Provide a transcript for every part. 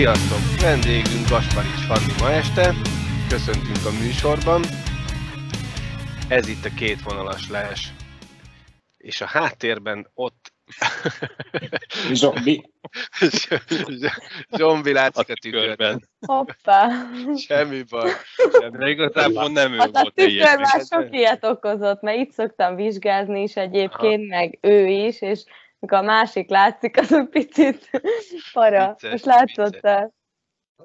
Sziasztok! Vendégünk Gasparics Fanni ma este. Köszöntünk a műsorban. Ez itt a két vonalas lees. És a háttérben ott... Zombi. Zombi látszik a tükörben. Hoppá! Semmi baj. De igazából nem ő Hát a volt tükör már sok ilyet okozott, mert itt szoktam vizsgázni is egyébként, meg ő is, és amikor a másik látszik, az egy picit para. Vicces, Most látszott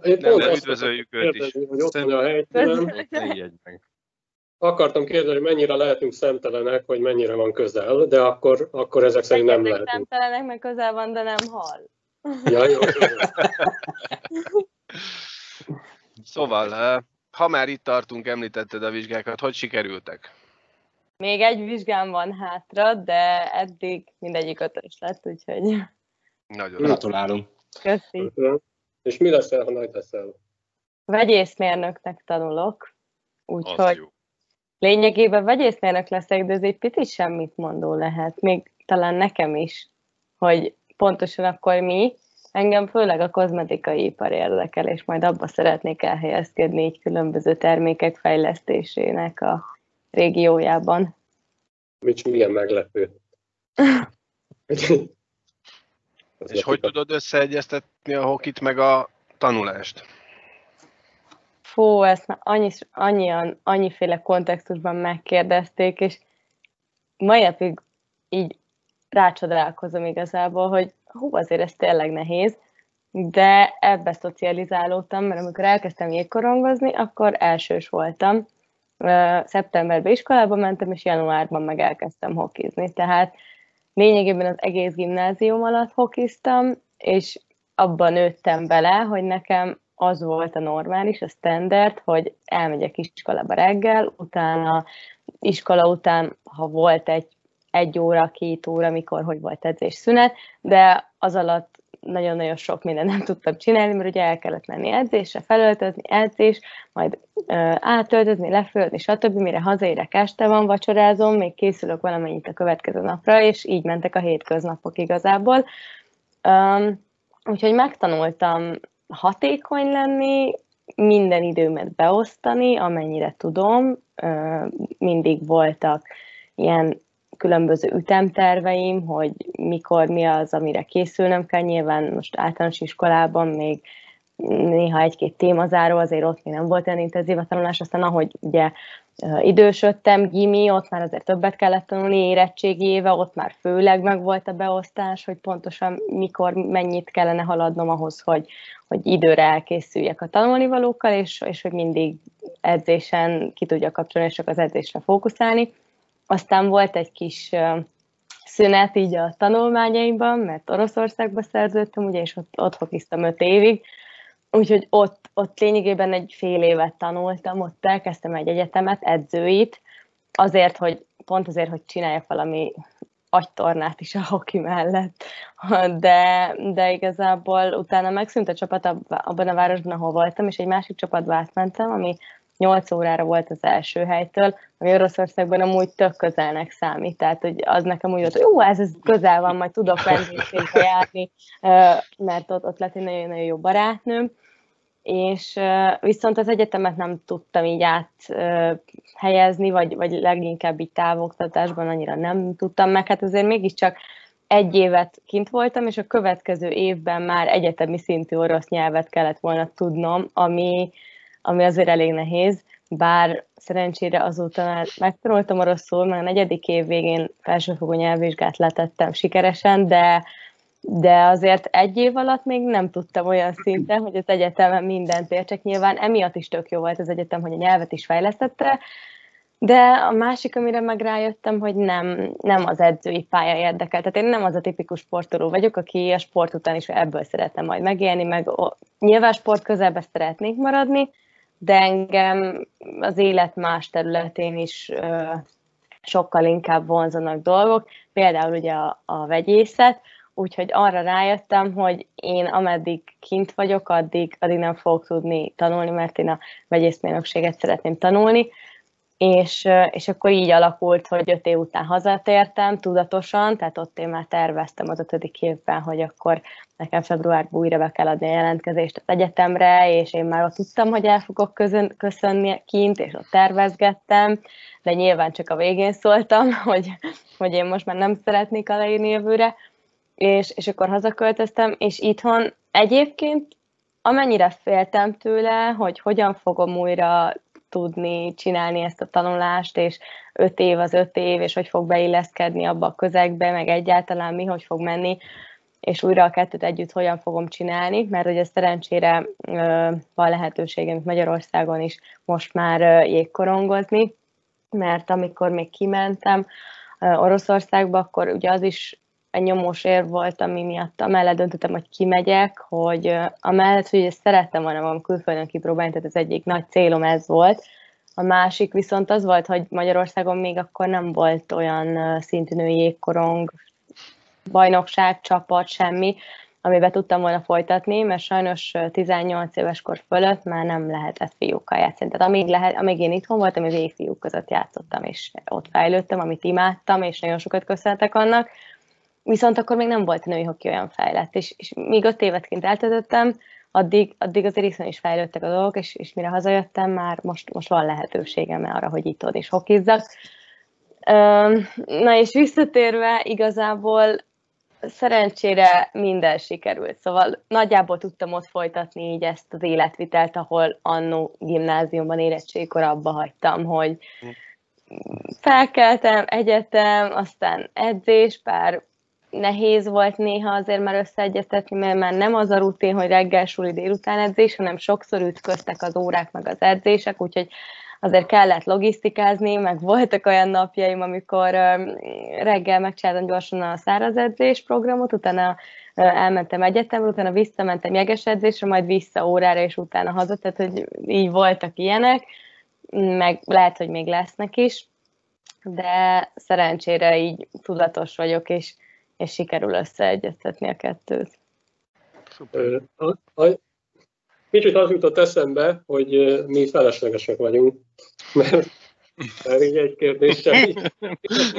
Én Nem, üdvözöljük őt is. hogy ott a helytelen. Akartam kérdezni, hogy mennyire lehetünk szemtelenek, hogy mennyire van közel, de akkor, akkor ezek szerint nem lehetünk. szemtelenek, meg közel van, de nem hal. Ja, jó, jó. Szóval, eh, ha már itt tartunk, említetted a vizsgákat, hogy sikerültek? Még egy vizsgám van hátra, de eddig mindegyik ötös lett, úgyhogy Nagyon. Gratulálunk. köszi. És mi leszel, ha nagy leszel? Vegyészmérnöknek tanulok, úgyhogy lényegében vegyészmérnök leszek, de ez egy picit semmit mondó lehet, még talán nekem is, hogy pontosan akkor mi, engem főleg a kozmetikai ipar érdekel, és majd abba szeretnék elhelyezkedni így különböző termékek fejlesztésének a régiójában. Mit, milyen meglepő. És hogy tudod összeegyeztetni a hokit meg a tanulást? Fú, ezt már annyi, annyian, annyiféle kontextusban megkérdezték, és mai napig így rácsodálkozom igazából, hogy hú, azért ez tényleg nehéz, de ebbe szocializálódtam, mert amikor elkezdtem jégkorongozni, akkor elsős voltam. Szeptemberben iskolába mentem, és januárban meg elkezdtem hokizni. Tehát lényegében az egész gimnázium alatt hokiztam, és abban nőttem bele, hogy nekem az volt a normális, a standard, hogy elmegyek iskolába reggel, utána iskola után, ha volt egy, egy óra, két óra, mikor, hogy volt edzés szünet, de az alatt nagyon-nagyon sok mindent nem tudtam csinálni, mert ugye el kellett menni edzésre, felöltözni, edzés, majd ö, átöltözni, lefölözni, stb. Mire hazaérek, este van, vacsorázom, még készülök valamennyit a következő napra, és így mentek a hétköznapok igazából. Um, úgyhogy megtanultam hatékony lenni, minden időmet beosztani, amennyire tudom. Mindig voltak ilyen különböző ütemterveim, hogy mikor mi az, amire készülnöm kell. Nyilván most általános iskolában még néha egy-két témazáró, azért ott még nem volt olyan intenzív a tanulás, aztán ahogy ugye idősödtem, gimi, ott már azért többet kellett tanulni, érettségi éve, ott már főleg meg volt a beosztás, hogy pontosan mikor, mennyit kellene haladnom ahhoz, hogy, hogy időre elkészüljek a tanulnivalókkal, és, és hogy mindig edzésen ki tudja kapcsolni, és csak az edzésre fókuszálni. Aztán volt egy kis szünet így a tanulmányaimban, mert Oroszországba szerződtem, ugye, és ott, ott hokiztam öt évig, úgyhogy ott, ott lényegében egy fél évet tanultam, ott elkezdtem egy egyetemet, edzőit, azért, hogy pont azért, hogy csináljak valami agytornát is a hoki mellett, de, de igazából utána megszűnt a csapat ab- abban a városban, ahol voltam, és egy másik csapatba átmentem, ami 8 órára volt az első helytől, ami Oroszországban amúgy tök közelnek számít, tehát hogy az nekem úgy volt, hogy jó, ez, ez közel van, majd tudok vendégségbe járni, mert ott, ott lett egy nagyon-nagyon jó barátnőm, és viszont az egyetemet nem tudtam így áthelyezni, vagy, vagy leginkább így távoktatásban annyira nem tudtam meg, hát azért mégiscsak egy évet kint voltam, és a következő évben már egyetemi szintű orosz nyelvet kellett volna tudnom, ami, ami azért elég nehéz, bár szerencsére azóta már megtanultam oroszul, meg a negyedik év végén felsőfokú nyelvvizsgát letettem sikeresen, de, de azért egy év alatt még nem tudtam olyan szinten, hogy az egyetemen mindent értsek. Nyilván emiatt is tök jó volt az egyetem, hogy a nyelvet is fejlesztette, de a másik, amire meg rájöttem, hogy nem, nem az edzői pálya érdekel. Tehát én nem az a tipikus sportoló vagyok, aki a sport után is ebből szeretne majd megélni, meg o- nyilván sport közelbe szeretnék maradni, de engem az élet más területén is ö, sokkal inkább vonzanak dolgok, például ugye a, a vegyészet, úgyhogy arra rájöttem, hogy én ameddig kint vagyok, addig, addig nem fogok tudni tanulni, mert én a vegyészmérnökséget szeretném tanulni, és, és akkor így alakult, hogy öt év után hazatértem tudatosan, tehát ott én már terveztem az ötödik évben, hogy akkor nekem februárban újra be kell adni a jelentkezést az egyetemre, és én már ott tudtam, hogy el fogok közön, köszönni kint, és ott tervezgettem, de nyilván csak a végén szóltam, hogy, hogy én most már nem szeretnék aláírni jövőre, és, és akkor hazaköltöztem, és itthon egyébként amennyire féltem tőle, hogy hogyan fogom újra tudni csinálni ezt a tanulást, és öt év az öt év, és hogy fog beilleszkedni abba a közegbe, meg egyáltalán mi, hogy fog menni, és újra a kettőt együtt hogyan fogom csinálni, mert ugye szerencsére van lehetőségem Magyarországon is most már jégkorongozni, mert amikor még kimentem Oroszországba, akkor ugye az is egy nyomós ér volt, ami miatt amellett döntöttem, hogy kimegyek, hogy amellett, hogy ezt szerettem volna magam külföldön kipróbálni, tehát az egyik nagy célom ez volt. A másik viszont az volt, hogy Magyarországon még akkor nem volt olyan szintű női jégkorong, bajnokság, csapat, semmi, amiben tudtam volna folytatni, mert sajnos 18 éves kor fölött már nem lehetett fiúkkal játszani. Tehát amíg, lehet, amíg én itthon voltam, én fiúk között játszottam, és ott fejlődtem, amit imádtam, és nagyon sokat köszönhetek annak. Viszont akkor még nem volt női hoki olyan fejlett, és, és míg öt évet kint eltöltöttem, addig, addig azért iszonyú is fejlődtek a dolgok, és, és mire hazajöttem, már most, most van lehetőségem arra, hogy itt is hokizzak. Na és visszatérve, igazából szerencsére minden sikerült, szóval nagyjából tudtam ott folytatni így ezt az életvitelt, ahol annó gimnáziumban érettségkor abba hagytam, hogy hm. felkeltem, egyetem, aztán edzés, pár nehéz volt néha azért már összeegyeztetni, mert már nem az a rutin, hogy reggel, suli, délután edzés, hanem sokszor ütköztek az órák meg az edzések, úgyhogy azért kellett logisztikázni, meg voltak olyan napjaim, amikor reggel megcsináltam gyorsan a száraz edzés programot, utána elmentem egyetemre, utána visszamentem jeges edzésre, majd vissza órára, és utána haza, tehát hogy így voltak ilyenek, meg lehet, hogy még lesznek is, de szerencsére így tudatos vagyok, és és sikerül összeegyeztetni a kettőt. Szuper. Kicsit az jutott eszembe, hogy mi feleslegesek vagyunk, mert, mert így egy kérdéssel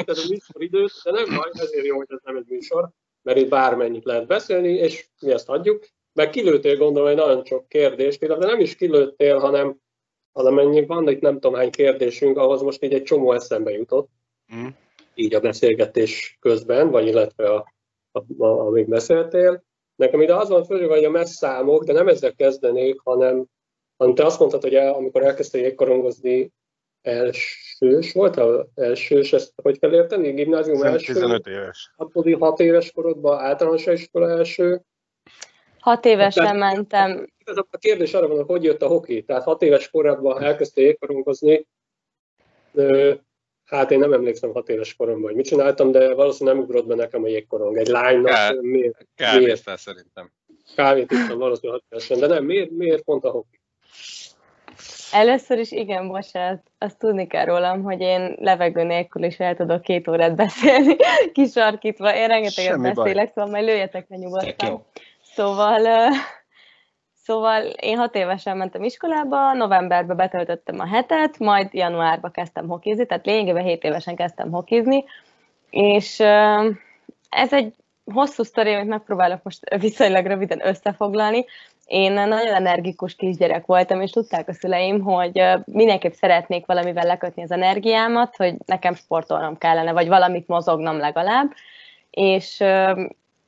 ez a műsor időt, de nem baj, ezért jó, hogy ez nem egy műsor, mert itt bármennyit lehet beszélni, és mi ezt adjuk. Meg kilőttél gondolom egy nagyon sok kérdést, illetve nem is kilőttél, hanem valamennyi van itt nem tudom hány kérdésünk, ahhoz most így egy csomó eszembe jutott. Mm így a beszélgetés közben, vagy illetve a, a, a, amíg beszéltél. Nekem ide az van fölül, hogy a messz számok, de nem ezzel kezdenék, hanem, hanem te azt mondtad, hogy el, amikor elkezdtél jégkorongozni, elsős volt, a elsős, ezt hogy kell érteni? Gimnázium első? 15 éves. Apodi 6 éves korodban általános iskola első. Hat évesen Tehát, mentem. Ez a kérdés arra van, hogy hogy jött a hoki. Tehát hat éves korodban elkezdtél jégkorongozni, Hát én nem emlékszem hat éves koromban, hogy mit csináltam, de valószínűleg nem ugrott be nekem a jégkorong. Egy lánynak Kár, miért? miért? szerintem. Kávét ittam valószínűleg hat évesen, de nem, miért, miért pont a hoki? Először is igen, bocsánat, azt tudni kell rólam, hogy én levegő nélkül is el tudok két órát beszélni, kisarkítva. Én rengeteget Semmi beszélek, baj. szóval majd lőjetek le nyugodtan. Szóval Szóval én hat évesen mentem iskolába, novemberben betöltöttem a hetet, majd januárban kezdtem hokizni, tehát lényegében hét évesen kezdtem hokizni, és ez egy hosszú sztori, amit megpróbálok most viszonylag röviden összefoglalni. Én nagyon energikus kisgyerek voltam, és tudták a szüleim, hogy mindenképp szeretnék valamivel lekötni az energiámat, hogy nekem sportolnom kellene, vagy valamit mozognom legalább. És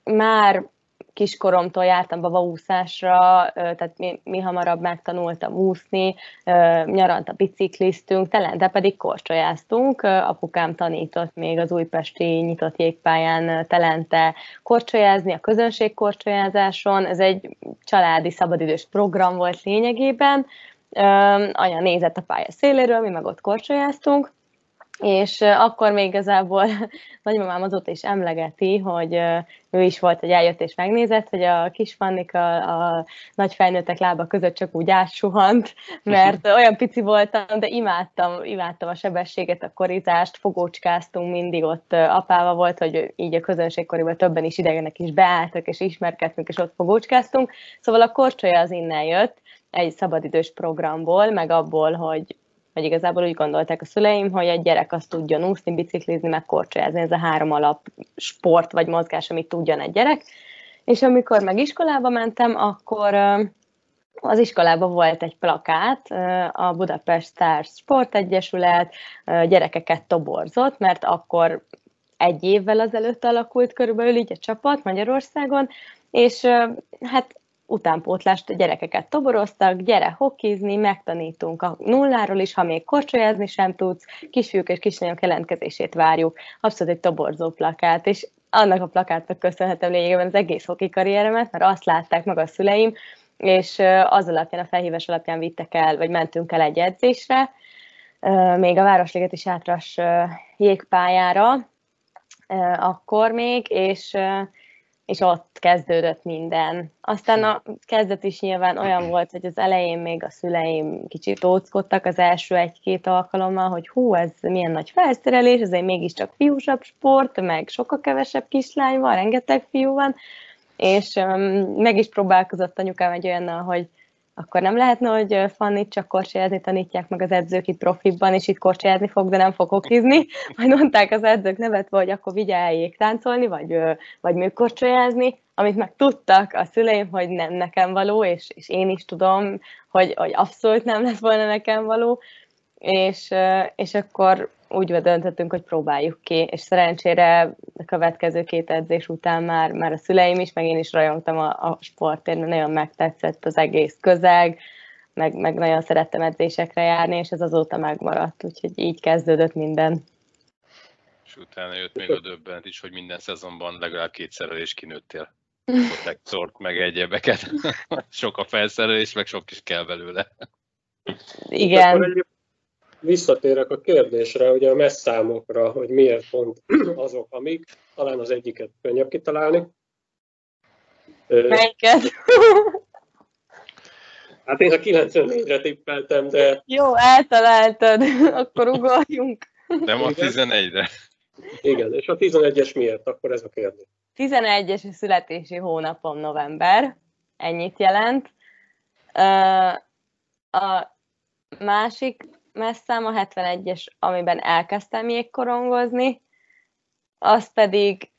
már kiskoromtól jártam babaúszásra, tehát mi, mi hamarabb megtanultam úszni, nyaranta bicikliztünk, de pedig korcsolyáztunk. Apukám tanított még az újpesti nyitott jégpályán telente korcsolyázni, a közönség korcsolyázáson. Ez egy családi szabadidős program volt lényegében. Anya nézett a pálya széléről, mi meg ott korcsolyáztunk és akkor még igazából nagymamám azóta is emlegeti, hogy ő is volt, hogy eljött és megnézett, hogy a kis Fannik a, nagy felnőttek lába között csak úgy átsuhant, mert olyan pici voltam, de imádtam, imádtam a sebességet, a korítást, fogócskáztunk mindig ott apával volt, hogy így a közönségkoriban többen is idegenek is beálltak, és ismerkedtünk, és ott fogócskáztunk. Szóval a korcsolya az innen jött, egy szabadidős programból, meg abból, hogy hogy igazából úgy gondolták a szüleim, hogy egy gyerek azt tudjon úszni, biciklizni, meg korcsolyázni, ez a három alap sport vagy mozgás, amit tudjon egy gyerek. És amikor meg iskolába mentem, akkor az iskolában volt egy plakát, a Budapest Stars Sportegyesület gyerekeket toborzott, mert akkor egy évvel azelőtt alakult körülbelül így a csapat Magyarországon, és hát utánpótlást gyerekeket toboroztak, gyere hokizni, megtanítunk a nulláról is, ha még korcsolyázni sem tudsz, kisfiúk és kislányok jelentkezését várjuk. Abszolút egy toborzó plakát, és annak a plakátnak köszönhetem lényegében az egész hoki karrieremet, mert azt látták meg a szüleim, és az alapján, a felhívás alapján vittek el, vagy mentünk el egy edzésre, még a Városliget is átras jégpályára, akkor még, és, és ott kezdődött minden. Aztán a kezdet is nyilván olyan volt, hogy az elején még a szüleim kicsit óckodtak az első egy-két alkalommal, hogy hú, ez milyen nagy felszerelés, ez egy mégiscsak fiúsabb sport, meg sokkal kevesebb kislány van, rengeteg fiú van, és um, meg is próbálkozott anyukám egy olyannal, hogy akkor nem lehetne, hogy Fanni csak korcsolyázni tanítják meg az edzők itt profibban, és itt korcsolyázni fog, de nem fog hokizni. Majd mondták az edzők nevetve, hogy akkor vigye táncolni, vagy, vagy műkorcsolyázni, amit meg tudtak a szüleim, hogy nem nekem való, és, és én is tudom, hogy, hogy abszolút nem lesz volna nekem való, és, és akkor úgy döntöttünk, hogy próbáljuk ki, és szerencsére a következő két edzés után már, már a szüleim is, meg én is rajongtam a, a sportért, mert nagyon megtetszett az egész közeg, meg, meg nagyon szerettem edzésekre járni, és ez azóta megmaradt, úgyhogy így kezdődött minden. És utána jött még a döbbent is, hogy minden szezonban legalább kétszer is kinőttél protektort, meg egyebeket. sok a felszerelés, meg sok is kell belőle. Igen visszatérek a kérdésre, ugye a messzámokra, hogy miért pont azok, amik, talán az egyiket könnyebb kitalálni. Melyiket? Hát én a 94-re tippeltem, de... Jó, eltaláltad, akkor ugorjunk. Nem a 11-re. Igen, és a 11-es miért? Akkor ez a kérdés. 11-es születési hónapom november, ennyit jelent. A másik messzám a 71-es, amiben elkezdtem jégkorongozni, az pedig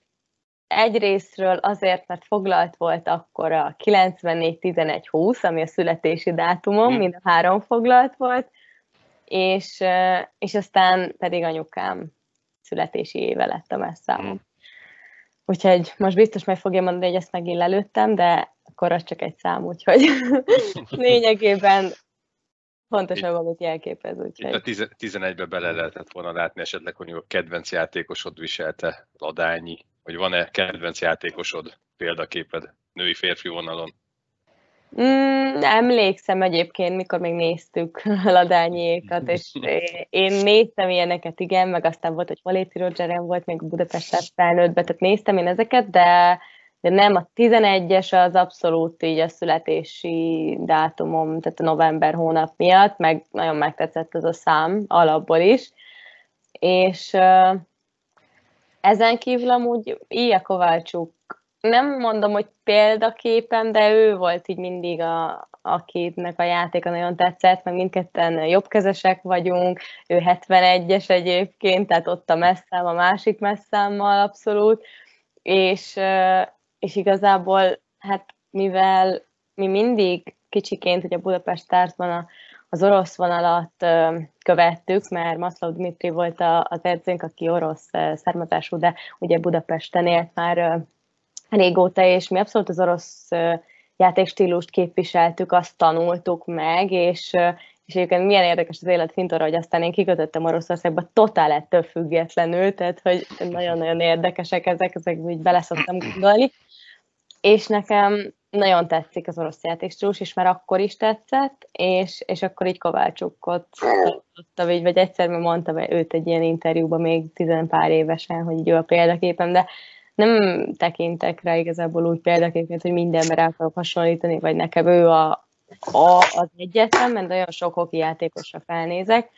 egyrésztről azért, mert foglalt volt akkor a 94-11-20, ami a születési dátumom, mind a három foglalt volt, és, és aztán pedig anyukám születési éve lett a messzámom. Úgyhogy most biztos meg fogja mondani, hogy ezt megint lelőttem, de akkor az csak egy szám, úgyhogy lényegében Pontosan valamit jelképez, úgyhogy. A 11-be bele lehetett volna látni esetleg, hogy a kedvenc játékosod viselte Ladányi, vagy van-e kedvenc játékosod példaképed női férfi vonalon? Mm, emlékszem egyébként, mikor még néztük Ladányiékat, és én néztem ilyeneket, igen, meg aztán volt, hogy Valéti Rogeren volt még Budapest felnőttbe, tehát néztem én ezeket, de de nem, a 11-es az abszolút így a születési dátumom, tehát a november hónap miatt, meg nagyon megtetszett ez a szám alapból is, és ezen kívül amúgy Ija Kovácsuk, nem mondom, hogy példaképem, de ő volt így mindig a, akinek a játéka nagyon tetszett, meg mindketten jobbkezesek vagyunk, ő 71-es egyébként, tehát ott a messzám, a másik messzámmal abszolút, és, és igazából, hát mivel mi mindig kicsiként, hogy a Budapest Starsban a, az orosz vonalat ö, követtük, mert Maszlov Dmitri volt a, az edzőnk, aki orosz ö, származású, de ugye Budapesten élt már ö, régóta, és mi abszolút az orosz ö, játékstílust képviseltük, azt tanultuk meg, és, és egyébként milyen érdekes az élet fintora, hogy aztán én kikötöttem Oroszországba totál ettől függetlenül, tehát hogy nagyon-nagyon érdekesek ezek, ezek úgy beleszoktam gondolni és nekem nagyon tetszik az orosz játékstílus, és már akkor is tetszett, és, és akkor így Kovácsukot tartottam, vagy egyszer mondtam őt egy ilyen interjúban még tizen pár évesen, hogy így ő a példaképem, de nem tekintek rá igazából úgy példaképként, hogy mindenben rá akarok hasonlítani, vagy nekem ő a, a, az egyetlen, mert nagyon sok hoki játékosra felnézek.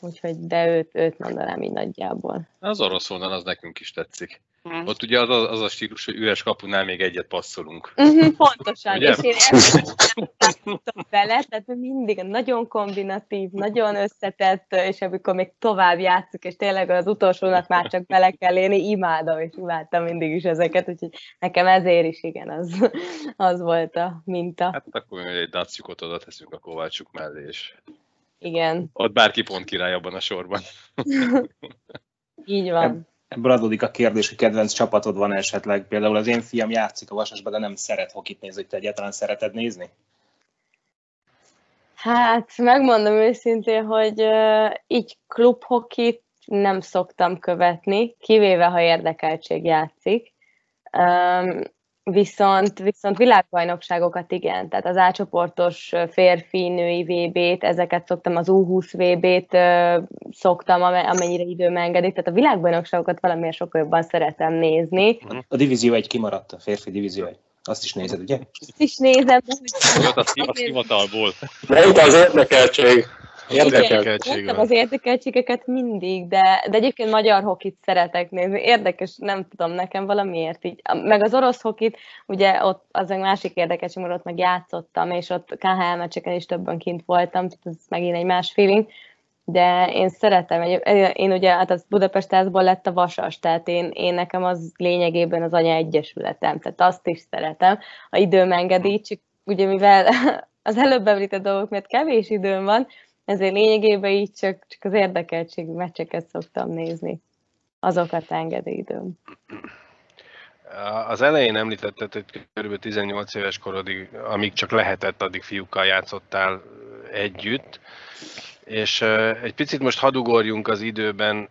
Úgyhogy, de őt, őt mondanám így nagyjából. Az orosz vonal az nekünk is tetszik. Mm. Ott ugye az, az a stílus, hogy üres kapunál még egyet passzolunk. Uh-huh, pontosan, ugye? és én ezt bele, tehát mindig nagyon kombinatív, nagyon összetett, és amikor még tovább játszok, és tényleg az utolsónak már csak bele kell élni, imádom, és imádtam mindig is ezeket, úgyhogy nekem ezért is igen, az, az volt a minta. Hát akkor egy daciukot oda teszünk a Kovácsuk mellé, és igen. Ott bárki pont király abban a sorban. Így van. Ebből adódik a kérdés, hogy kedvenc csapatod van esetleg. Például az én fiam játszik a Vasasban, de nem szeret hokit nézni, hogy te egyáltalán szereted nézni? Hát, megmondom őszintén, hogy uh, így klubhokit nem szoktam követni, kivéve ha érdekeltség játszik. Um, Viszont, viszont világbajnokságokat igen, tehát az átcsoportos férfi-női VB-t, ezeket szoktam, az U20 VB-t szoktam, amennyire időm engedik, tehát a világbajnokságokat valamiért sokkal jobban szeretem nézni. A divízió egy kimaradt, a férfi divízió egy. Azt is nézed, ugye? Azt is nézem. De hogy... az hivatalból. De itt az érdekeltség. Érdekeltség az érdekeltségeket mindig, de, de egyébként magyar hokit szeretek nézni. Érdekes, nem tudom, nekem valamiért így. Meg az orosz hokit, ugye ott az egy másik érdekeltség, mert ott meg játszottam, és ott KHL meccseken is többen kint voltam, tehát ez megint egy más feeling. De én szeretem, én ugye, hát az Budapest lett a Vasas, tehát én, én nekem az lényegében az anya egyesületem, tehát azt is szeretem. A időm engedi, csak ugye mivel az előbb említett dolgok, mert kevés időm van, ezért lényegében így csak, csak az érdekeltségű meccseket szoktam nézni. Azokat engedi időm. Az elején említetted, hogy kb. 18 éves korodig, amíg csak lehetett, addig fiúkkal játszottál együtt. És egy picit most hadugorjunk az időben.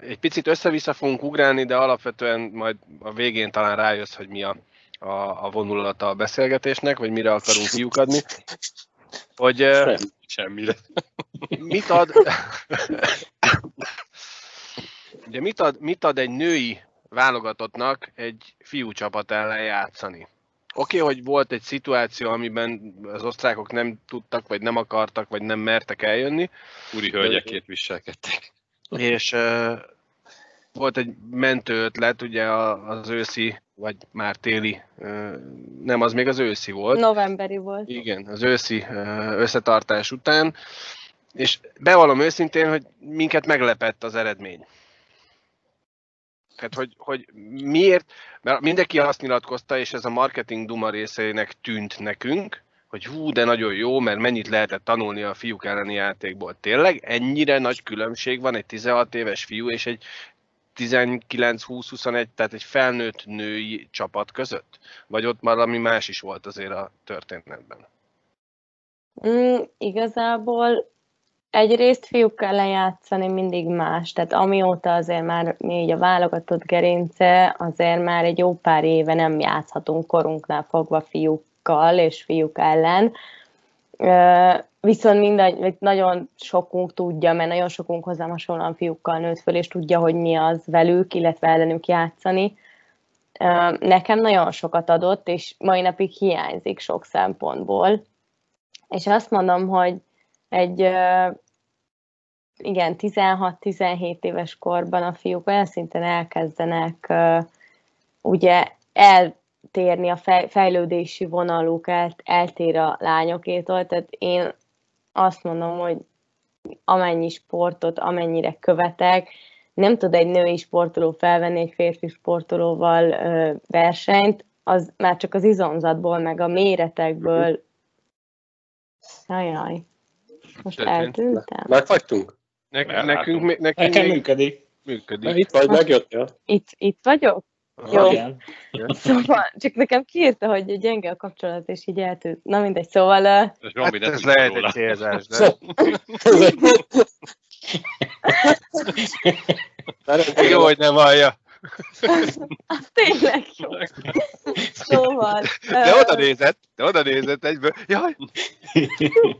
Egy picit össze-vissza fogunk ugrálni, de alapvetően majd a végén talán rájössz, hogy mi a, a, a vonulata a beszélgetésnek, vagy mire akarunk kiukadni. Hogy, Semmire. Mit ad... Ugye mit ad, mit ad egy női válogatottnak egy fiú csapat ellen játszani? Oké, okay, hogy volt egy szituáció, amiben az osztrákok nem tudtak, vagy nem akartak, vagy nem mertek eljönni. Úri hölgyekért viselkedtek. És uh, volt egy mentő ötlet, ugye az őszi vagy már téli, nem, az még az őszi volt. Novemberi volt. Igen, az őszi összetartás után, és bevallom őszintén, hogy minket meglepett az eredmény. Tehát, hogy, hogy miért, mert mindenki azt nyilatkozta, és ez a marketing duma részének tűnt nekünk, hogy hú, de nagyon jó, mert mennyit lehetett tanulni a fiúk elleni játékból. Tényleg ennyire nagy különbség van egy 16 éves fiú és egy 19-20-21, tehát egy felnőtt női csapat között? Vagy ott már valami más is volt azért a történetben? Mm, igazából egyrészt fiúkkal lejátszani mindig más, tehát amióta azért már mi így a válogatott gerince, azért már egy jó pár éve nem játszhatunk korunknál fogva fiúkkal és fiúk ellen. Viszont mindegy, nagyon sokunk tudja, mert nagyon sokunk hozzám hasonlóan fiúkkal nőtt föl, és tudja, hogy mi az velük, illetve ellenük játszani. Nekem nagyon sokat adott, és mai napig hiányzik sok szempontból. És azt mondom, hogy egy igen, 16-17 éves korban a fiúk olyan szinten elkezdenek ugye eltérni a fejlődési vonaluk, eltér a lányokétól, tehát én azt mondom, hogy amennyi sportot, amennyire követek, nem tud egy női sportoló felvenni egy férfi sportolóval ö, versenyt, az már csak az izomzatból, meg a méretekből. Ajaj, most eltűntem. Megfagytunk? Ne, nekünk, nekünk, nekünk működik. Működik. Itt vagy, megjöttél? Itt, itt vagyok? Jó. Igen. Szóval, csak nekem kiírta, hogy gyenge a kapcsolat, és így eltűnt. Na mindegy, szóval... Uh... Hát ez lehet egy célzás, de... jó, hogy nem hallja. Az tényleg jó. Szóval... De oda nézett, de oda nézett egyből. Jaj!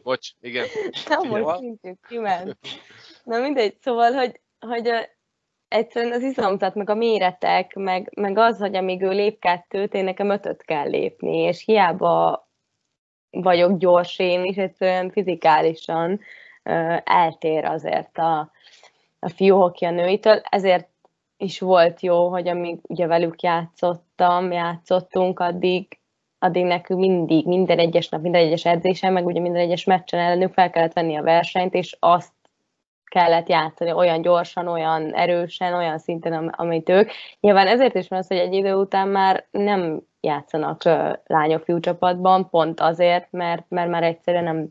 Bocs, igen. Na most szintünk kiment. Na mindegy, szóval, hogy, hogy egyszerűen az izomzat, meg a méretek, meg, meg az, hogy amíg ő lép kettőt, én nekem ötöt kell lépni, és hiába vagyok gyors én is, egyszerűen fizikálisan eltér azért a, a fiúhoki a nőitől, ezért is volt jó, hogy amíg ugye velük játszottam, játszottunk, addig, addig nekünk mindig, minden egyes nap, minden egyes edzésen, meg ugye minden egyes meccsen ellenük fel kellett venni a versenyt, és azt kellett játszani olyan gyorsan, olyan erősen, olyan szinten, amit ők. Nyilván ezért is van az, hogy egy idő után már nem játszanak lányok fiúcsapatban, pont azért, mert, mert már egyszerűen nem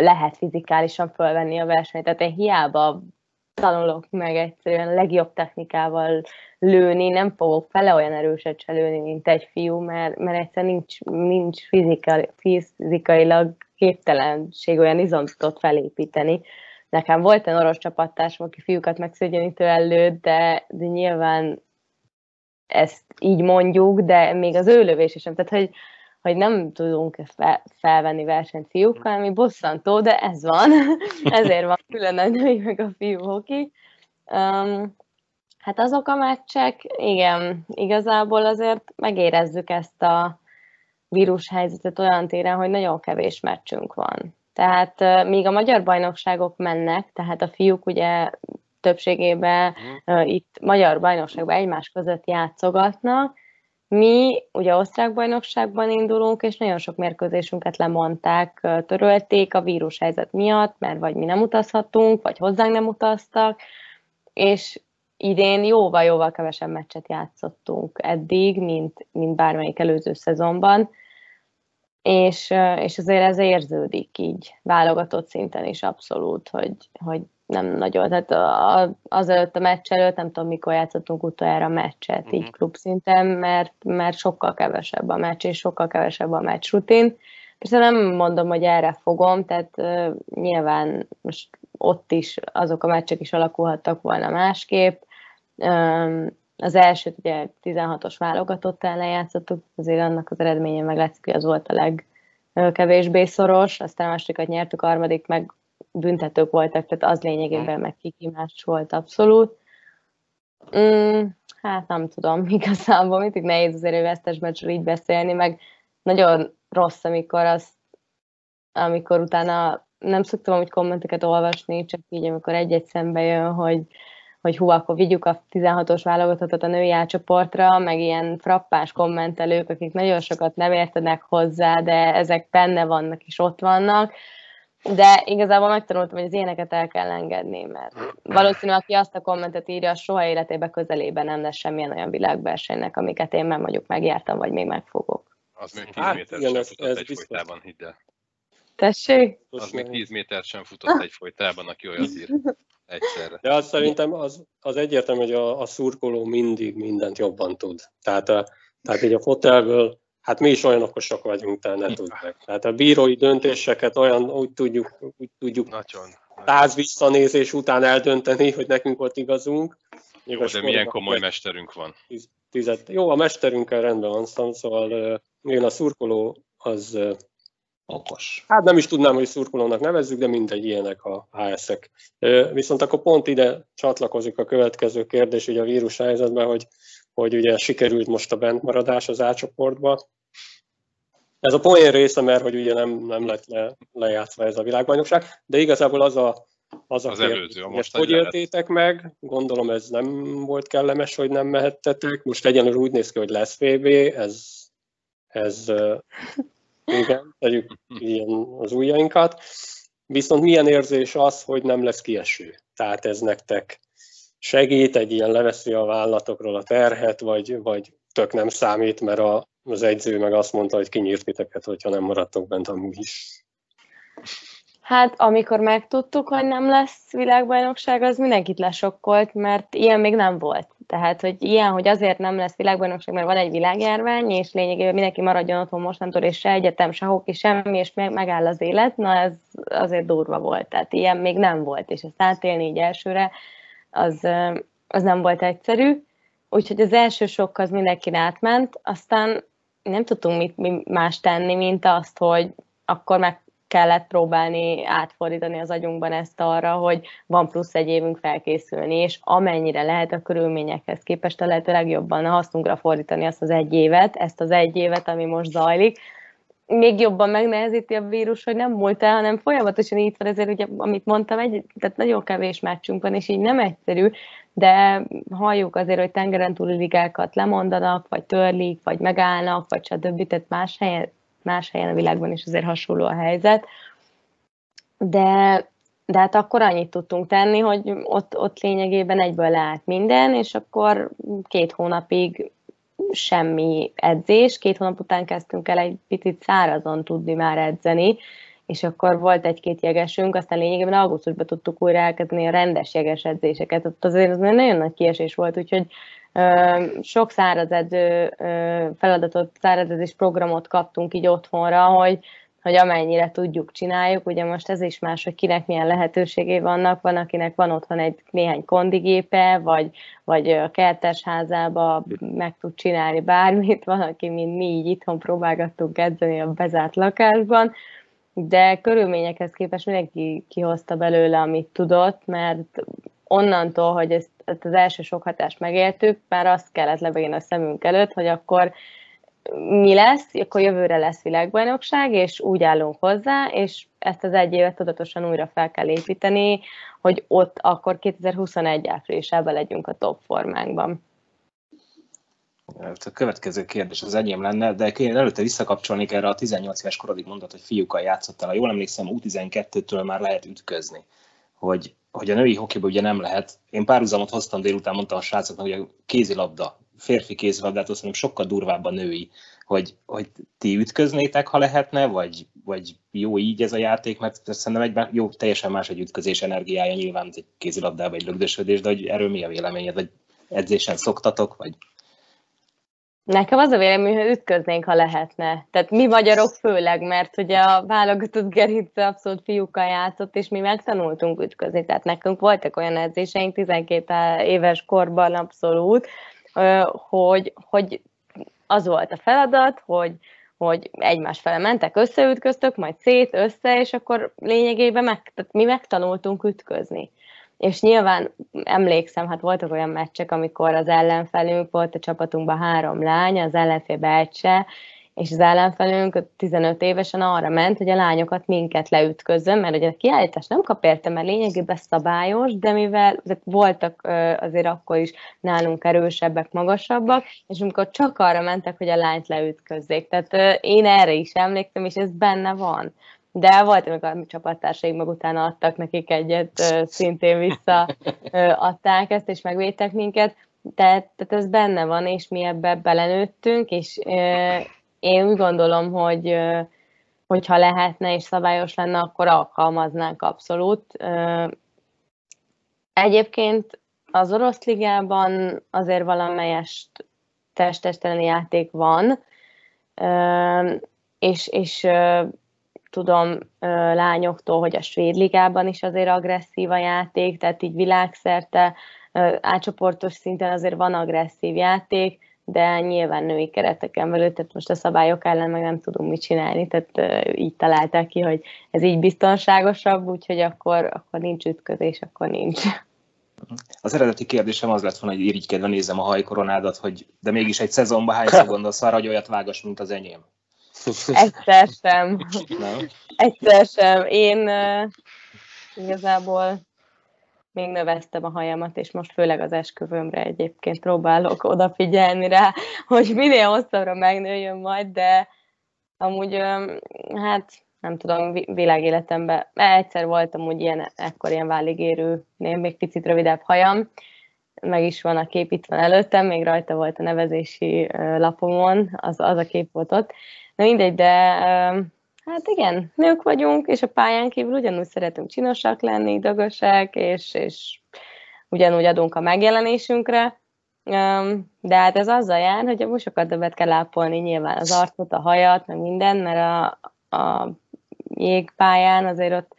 lehet fizikálisan fölvenni a versenyt. Tehát én hiába tanulok meg egyszerűen legjobb technikával lőni, nem fogok fele olyan erőset se lőni, mint egy fiú, mert, mert egyszerűen nincs, nincs fizikali, fizikailag képtelenség olyan izomtot felépíteni. Nekem volt egy orosz csapattársam, aki fiúkat megszégyenítően lőtt, de, de nyilván ezt így mondjuk, de még az ő lövés sem. Tehát, hogy, hogy nem tudunk fel, felvenni versenyt fiúkkal, ami bosszantó, de ez van. Ezért van külön a női meg a fiú hoki. Um, hát azok a meccsek, igen, igazából azért megérezzük ezt a vírushelyzetet olyan téren, hogy nagyon kevés meccsünk van. Tehát míg a magyar bajnokságok mennek, tehát a fiúk ugye többségében uh, itt magyar bajnokságban egymás között játszogatnak, mi ugye osztrák bajnokságban indulunk, és nagyon sok mérkőzésünket lemondták, törölték a vírushelyzet miatt, mert vagy mi nem utazhatunk, vagy hozzánk nem utaztak, és idén jóval-jóval kevesebb meccset játszottunk eddig, mint, mint bármelyik előző szezonban, és, és azért ez érződik így válogatott szinten is abszolút, hogy, hogy nem nagyon, tehát azelőtt a meccs előtt, nem tudom mikor játszottunk utoljára meccset uh-huh. így mhm. klub szinten, mert, mert sokkal kevesebb a meccs, és sokkal kevesebb a meccs rutin. Persze nem mondom, hogy erre fogom, tehát uh, nyilván most ott is azok a meccsek is alakulhattak volna másképp. Um, az elsőt ugye 16-os válogatott ellen játszottuk, azért annak az eredménye meg látszik, hogy az volt a legkevésbé szoros, aztán a másodikat nyertük, a harmadik meg büntetők voltak, tehát az lényegében meg kikimás volt abszolút. Mm, hát nem tudom, igazából mindig nehéz azért egy vesztes meccsről így beszélni, meg nagyon rossz, amikor azt, amikor utána nem szoktam hogy kommenteket olvasni, csak így, amikor egy-egy szembe jön, hogy, hogy hú, akkor vigyük a 16-os válogatottat a női átcsoportra, meg ilyen frappás kommentelők, akik nagyon sokat nem értenek hozzá, de ezek benne vannak és ott vannak, de igazából megtanultam, hogy az ilyeneket el kell engedni, mert valószínű, aki azt a kommentet írja, az soha életében közelében nem lesz semmilyen olyan világversenynek, amiket én már mondjuk megjártam, vagy még megfogok. Az még 10 hát, méter sem futott egy folytában, hidd el. Tessék? Az még 10 méter sem futott egy folytában, aki olyat ír egyszerre. De azt szerintem az, az egyértelmű, hogy a, a szurkoló mindig mindent jobban tud. Tehát, a, tehát így a fotelből hát mi is olyan okosak vagyunk, tehát ne tudnak. Tehát a bírói döntéseket olyan úgy tudjuk, úgy tudjuk Nagyon. száz visszanézés után eldönteni, hogy nekünk volt igazunk. Jó, de milyen komoly mesterünk van. Tizet. Jó, a mesterünkkel rendben van, szóval én a szurkoló az okos. Hát nem is tudnám, hogy szurkolónak nevezzük, de mindegy, ilyenek a HS-ek. Viszont akkor pont ide csatlakozik a következő kérdés ugye a vírus helyzetben, hogy, hogy ugye sikerült most a bentmaradás az átcsoportba, ez a poén része, mert hogy ugye nem, nem lett le, lejátszva ez a világbajnokság, de igazából az a, az a az kérdés, előző, most hogy éltétek meg? Gondolom ez nem volt kellemes, hogy nem mehettetek. Most egyenlően úgy néz ki, hogy lesz VB, ez, ez igen, tegyük ilyen az ujjainkat. Viszont milyen érzés az, hogy nem lesz kieső? Tehát ez nektek segít, egy ilyen leveszi a vállatokról a terhet, vagy, vagy tök nem számít, mert a, az egyző meg azt mondta, hogy kinyírt titeket, hogyha nem maradtok bent amúgy is. Hát amikor megtudtuk, hogy nem lesz világbajnokság, az mindenkit lesokkolt, mert ilyen még nem volt. Tehát, hogy ilyen, hogy azért nem lesz világbajnokság, mert van egy világjárvány, és lényegében mindenki maradjon otthon mostantól, és se egyetem, se hoki, semmi, és meg, megáll az élet, na ez azért durva volt. Tehát ilyen még nem volt, és ezt átélni így elsőre, az, az nem volt egyszerű. Úgyhogy az első sok az mindenki átment, aztán nem tudtunk mit, mit más tenni, mint azt, hogy akkor meg kellett próbálni átfordítani az agyunkban ezt arra, hogy van plusz egy évünk felkészülni, és amennyire lehet a körülményekhez képest a lehető legjobban a hasznunkra fordítani azt az egy évet, ezt az egy évet, ami most zajlik, még jobban megnehezíti a vírus, hogy nem múlt el, hanem folyamatosan így van, ezért ugye, amit mondtam, egy, tehát nagyon kevés meccsünk van, és így nem egyszerű, de halljuk azért, hogy tengeren túli ligákat lemondanak, vagy törlik, vagy megállnak, vagy stb. Tehát más helyen, más helyen a világban is azért hasonló a helyzet. De, de hát akkor annyit tudtunk tenni, hogy ott, ott lényegében egyből leállt minden, és akkor két hónapig semmi edzés. Két hónap után kezdtünk el egy picit szárazon tudni már edzeni, és akkor volt egy-két jegesünk, aztán lényegében augusztusban tudtuk újra elkezdeni a rendes jeges edzéseket. Ott azért az nagyon nagy kiesés volt, úgyhogy sok szárazedző feladatot, szárazedzés programot kaptunk így otthonra, hogy hogy amennyire tudjuk, csináljuk. Ugye most ez is más, hogy kinek milyen lehetőségei vannak. Van, akinek van otthon egy néhány kondigépe, vagy, vagy a kertes házába meg tud csinálni bármit. Van, aki, mint mi így itthon próbálgattunk edzeni a bezárt lakásban. De körülményekhez képest mindenki kihozta belőle, amit tudott, mert onnantól, hogy ezt, ezt az első sok hatást megéltük, már azt kellett lebegni a szemünk előtt, hogy akkor mi lesz, akkor jövőre lesz világbajnokság, és úgy állunk hozzá, és ezt az egy évet tudatosan újra fel kell építeni, hogy ott akkor 2021 áprilisában legyünk a top formánkban. A következő kérdés az enyém lenne, de én előtte visszakapcsolnék erre a 18 éves korodig mondat, hogy fiúkkal játszottál. Ha jól emlékszem, U12-től már lehet ütközni. Hogy, hogy a női hokiban ugye nem lehet. Én párhuzamot hoztam délután, mondtam a srácoknak, hogy a kézilabda férfi kézilabdát, azt mondom, sokkal durvább a női, hogy, hogy ti ütköznétek, ha lehetne, vagy, vagy jó így ez a játék, mert szerintem egy jó, teljesen más egy ütközés energiája, nyilván egy kézilabdában egy lögdösödés, de hogy erről mi a véleményed, vagy edzésen szoktatok, vagy Nekem az a vélemény, hogy ütköznénk, ha lehetne. Tehát mi magyarok főleg, mert ugye a válogatott gerince abszolút fiúkkal játszott, és mi megtanultunk ütközni. Tehát nekünk voltak olyan edzéseink 12 éves korban abszolút, hogy, hogy az volt a feladat, hogy, hogy egymás fele mentek, összeütköztök, majd szét, össze, és akkor lényegében meg, tehát mi megtanultunk ütközni. És nyilván emlékszem, hát voltak olyan meccsek, amikor az ellenfelünk volt a csapatunkban három lány, az ellenfélbe egy se, és az ellenfelünk 15 évesen arra ment, hogy a lányokat minket leütközzön, mert ugye a kiállítás nem kap érte, mert lényegében szabályos, de mivel voltak azért akkor is nálunk erősebbek, magasabbak, és amikor csak arra mentek, hogy a lányt leütközzék. Tehát én erre is emlékszem, és ez benne van. De volt, amikor a csapattársaik meg utána adtak nekik egyet, szintén visszaadták ezt, és megvédtek minket. Tehát, tehát ez benne van, és mi ebbe belenőttünk, és én úgy gondolom, hogy hogyha lehetne és szabályos lenne, akkor alkalmaznánk abszolút. Egyébként az orosz ligában azért valamelyest testesteni játék van, és, és tudom lányoktól, hogy a svéd ligában is azért agresszív a játék, tehát így világszerte átcsoportos szinten azért van agresszív játék, de nyilván női kereteken belül, tehát most a szabályok ellen meg nem tudunk mit csinálni, tehát így találták ki, hogy ez így biztonságosabb, úgyhogy akkor, akkor nincs ütközés, akkor nincs. Az eredeti kérdésem az lett volna, hogy irigykedve nézem a hajkoronádat, hogy de mégis egy szezonban hányszor gondolsz arra, hogy olyat vágas, mint az enyém? Egyszer sem. Nem? Egyszer sem. Én uh, igazából még növeztem a hajamat, és most főleg az esküvőmre egyébként próbálok odafigyelni rá, hogy minél hosszabbra megnőjön majd, de amúgy hát nem tudom, világéletemben, egyszer voltam úgy ilyen, ekkor ilyen váligérő, még picit rövidebb hajam, meg is van a kép, itt van előttem, még rajta volt a nevezési lapomon, az, az a kép volt ott. Na mindegy, de Hát igen, nők vagyunk, és a pályán kívül ugyanúgy szeretünk csinosak lenni, dagasak, és, és ugyanúgy adunk a megjelenésünkre, de hát ez azzal jár, hogy most sokat többet kell ápolni nyilván az arcot, a hajat, meg minden, mert a, a jégpályán azért ott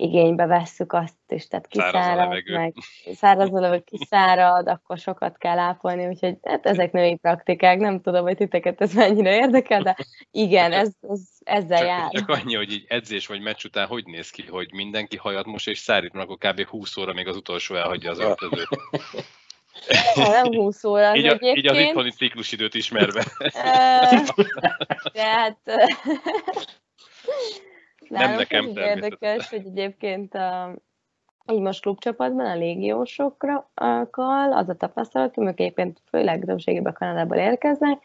igénybe vesszük azt is, tehát kiszárad, meg száraz a levegő, kiszárad, akkor sokat kell ápolni, úgyhogy hát ezek női praktikák, nem tudom, hogy titeket ez mennyire érdekel, de igen, ez, ez ezzel csak, jár. Csak annyi, hogy így edzés vagy meccs után hogy néz ki, hogy mindenki hajat most és szárít, akkor kb. 20 óra még az utolsó elhagyja az öltözőt. nem 20 óra így, a, egyébként. így az itthoni ciklusidőt ismerve. De hát... Nem nekem, természetesen. érdekes, hogy egyébként a, így most klubcsapatban a légiósokkal az a tapasztalatom, ők egyébként főleg többségében Kanadából érkeznek,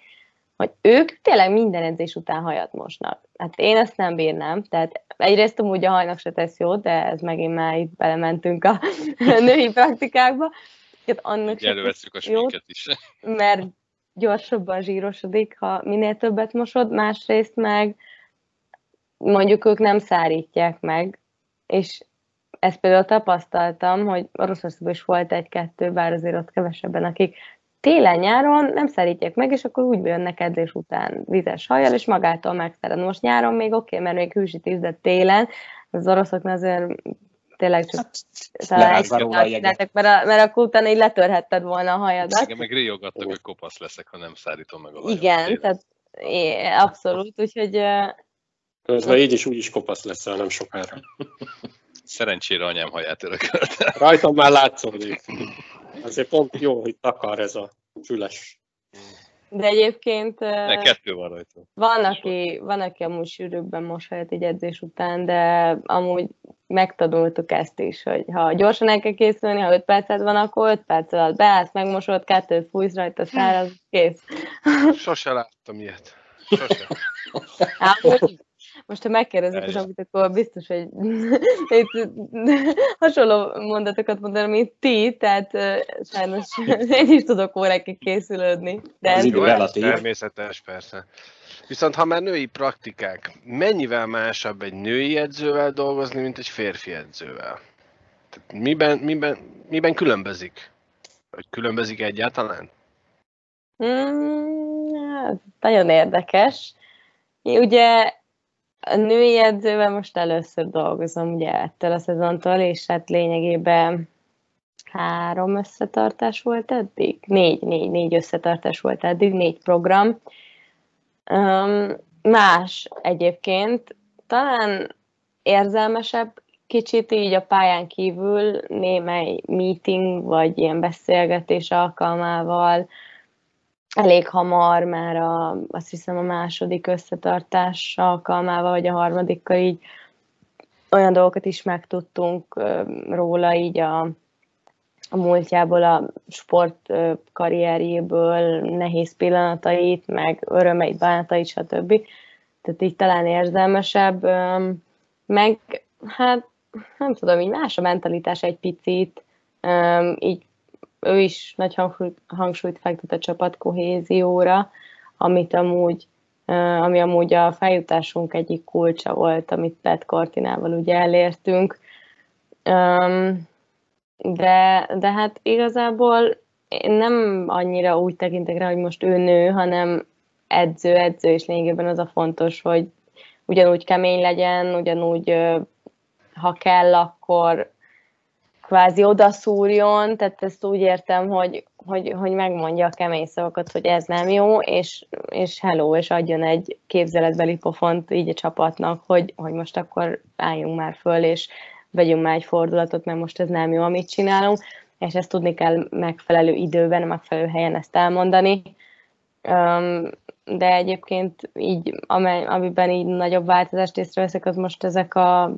hogy ők tényleg minden edzés után hajat mosnak. Hát én ezt nem bírnám, tehát egyrészt amúgy a hajnak se tesz jót, de ez megint már itt belementünk a női praktikákba. Tehát annak Így előveszük a sminket is. mert gyorsabban zsírosodik, ha minél többet mosod, másrészt meg mondjuk ők nem szárítják meg, és ezt például tapasztaltam, hogy Oroszországban is volt egy-kettő, bár azért ott kevesebben, akik télen-nyáron nem szerítják meg, és akkor úgy jönnek edzés után vizes hajjal, és magától megszered. Most nyáron még oké, okay, mert még hűsítés, de télen az oroszoknál azért tényleg csak Hát, talán egy mert, a, mert akkor utána így letörhetted volna a hajadat. Igen, meg riogattak, hogy kopasz leszek, ha nem szárítom meg a hajam. Igen, tehát é, abszolút, úgyhogy Közben így is úgy is kopasz leszel nem sokára. Szerencsére anyám haját örökölte. Rajtam már látszódik. Azért pont jó, hogy takar ez a füles. de egyébként Ne, kettő van rajta. van, aki, van, aki amúgy sűrűbben mos hajat egy edzés után, de amúgy megtanultuk ezt is, hogy ha gyorsan el kell készülni, ha 5 percet van, akkor 5 perc alatt beállsz, megmosod, kettőt fújsz rajta, száraz, kész. Sose láttam ilyet. Sose. Amúgy, most ha megkérdezik az amit, akkor biztos, hogy itt hasonló mondatokat mondanom, mint ti, tehát sajnos én is tudok órákig készülődni. De ez idő relatív. Természetes, persze. Viszont ha már női praktikák, mennyivel másabb egy női edzővel dolgozni, mint egy férfi edzővel? Tehát miben, miben, miben különbözik? Vagy különbözik egyáltalán? Mm, ez nagyon érdekes. Ugye a női edzővel most először dolgozom ugye ettől a szezontól, és hát lényegében három összetartás volt eddig? Négy, négy, négy összetartás volt eddig, négy program. Más egyébként, talán érzelmesebb kicsit így a pályán kívül némely meeting vagy ilyen beszélgetés alkalmával, elég hamar már a, azt hiszem a második összetartás alkalmával, vagy a harmadikkal így olyan dolgokat is megtudtunk róla így a, a múltjából, a sport karrierjéből, nehéz pillanatait, meg örömeit, bánatait, stb. Tehát így talán érzelmesebb, meg hát nem tudom, így más a mentalitás egy picit, így ő is nagy hangsúlyt, fektet a csapat kohézióra, amit amúgy, ami amúgy a feljutásunk egyik kulcsa volt, amit Pet Kortinával ugye elértünk. De, de hát igazából én nem annyira úgy tekintek rá, hogy most ő nő, hanem edző, edző, és lényegében az a fontos, hogy ugyanúgy kemény legyen, ugyanúgy ha kell, akkor kvázi odaszúrjon, tehát ezt úgy értem, hogy, hogy, hogy megmondja a kemény szavakat, hogy ez nem jó, és, és hello, és adjon egy képzeletbeli pofont így a csapatnak, hogy, hogy most akkor álljunk már föl, és vegyünk már egy fordulatot, mert most ez nem jó, amit csinálunk, és ezt tudni kell megfelelő időben, megfelelő helyen ezt elmondani. De egyébként így, amiben így nagyobb változást észreveszek, az most ezek a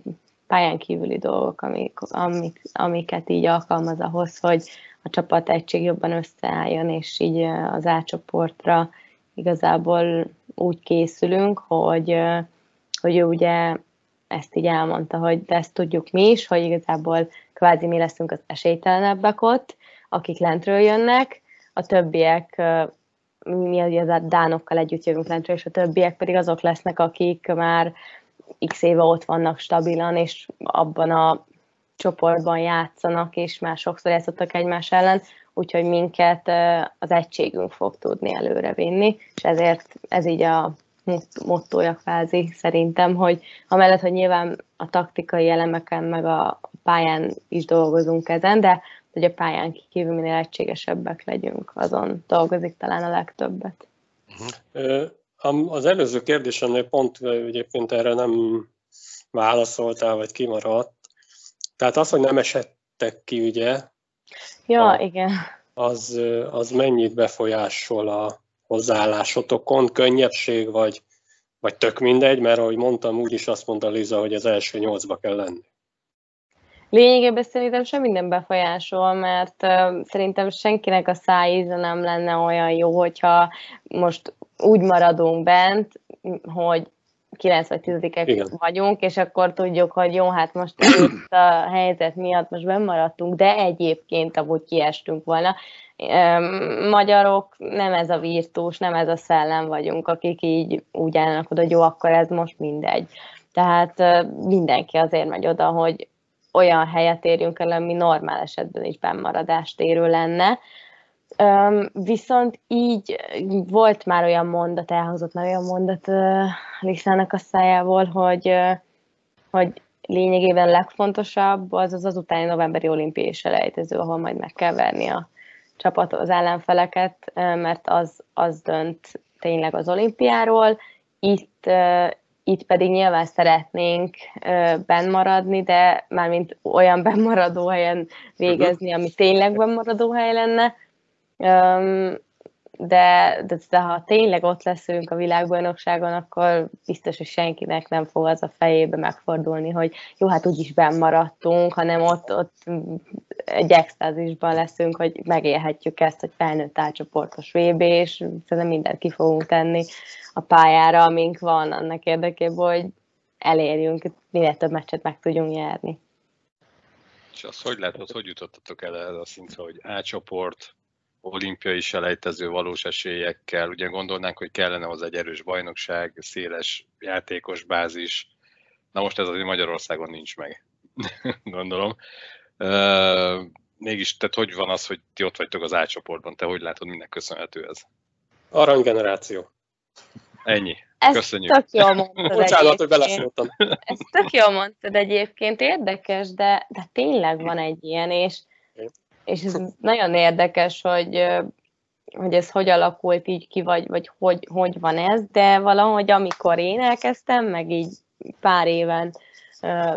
pályán kívüli dolgok, amik, amik, amiket így alkalmaz ahhoz, hogy a csapat egység jobban összeálljon, és így az átcsoportra igazából úgy készülünk, hogy, hogy ugye ezt így elmondta, hogy de ezt tudjuk mi is, hogy igazából kvázi mi leszünk az esélytelenebbek ott, akik lentről jönnek, a többiek mi az dánokkal együtt jövünk lentről, és a többiek pedig azok lesznek, akik már x éve ott vannak stabilan, és abban a csoportban játszanak, és már sokszor játszottak egymás ellen, úgyhogy minket az egységünk fog tudni előre vinni, és ezért ez így a mottoja kvázi szerintem, hogy amellett, hogy nyilván a taktikai elemeken, meg a pályán is dolgozunk ezen, de hogy a pályán kívül minél egységesebbek legyünk, azon dolgozik talán a legtöbbet. Az előző kérdésemnél pont egyébként erre nem válaszoltál, vagy kimaradt. Tehát az, hogy nem esettek ki, ugye? Ja, a, igen. az, az mennyit befolyásol a hozzáállásotokon, könnyebbség, vagy, vagy tök mindegy, mert ahogy mondtam, úgyis azt mondta Liza, hogy az első nyolcba kell lenni. Lényegében szerintem sem minden befolyásol, mert uh, szerintem senkinek a szájíze nem lenne olyan jó, hogyha most úgy maradunk bent, hogy 9 vagy 10 vagyunk, és akkor tudjuk, hogy jó, hát most itt a helyzet miatt most bemaradtunk, de egyébként amúgy kiestünk volna. Magyarok nem ez a virtus, nem ez a szellem vagyunk, akik így úgy állnak oda, hogy jó, akkor ez most mindegy. Tehát mindenki azért megy oda, hogy olyan helyet érjünk el, ami normál esetben is bennmaradást érő lenne. Um, viszont így volt már olyan mondat, elhozott már olyan mondat Lisának a szájából, hogy, hogy lényegében legfontosabb az az, az utáni novemberi olimpiai selejtező, ahol majd meg kell verni a csapat az ellenfeleket, mert az, az dönt tényleg az olimpiáról. Itt, itt pedig nyilván szeretnénk benn maradni, de mármint olyan bennmaradó helyen végezni, ami tényleg bennmaradó hely lenne. De, de, de ha tényleg ott leszünk a világbajnokságon, akkor biztos, hogy senkinek nem fog az a fejébe megfordulni, hogy jó, hát úgyis maradtunk, hanem ott, ott egy extázisban leszünk, hogy megélhetjük ezt, hogy felnőtt átcsoportos VB, és szerintem mindent ki fogunk tenni a pályára, amink van annak érdekében, hogy elérjünk, minél több meccset meg tudjunk nyerni. És az hogy lehet, hogy jutottatok el erre a szintre, hogy A csoport, olimpiai selejtező valós esélyekkel, ugye gondolnánk, hogy kellene hozzá egy erős bajnokság, széles játékos bázis, na most ez azért Magyarországon nincs meg, gondolom. Uh, mégis, tehát hogy van az, hogy ti ott vagytok az A csoportban, te hogy látod, minek köszönhető ez? Aranygeneráció. Ennyi. Ezt Köszönjük. tök jól mondtad Bocsánat, hogy beleszóltam. Ezt tök jól mondtad egyébként, érdekes, de, de tényleg van egy ilyen, és, és ez nagyon érdekes, hogy, hogy ez hogy alakult így ki, vagy, vagy hogy, hogy van ez, de valahogy amikor én elkezdtem, meg így pár éven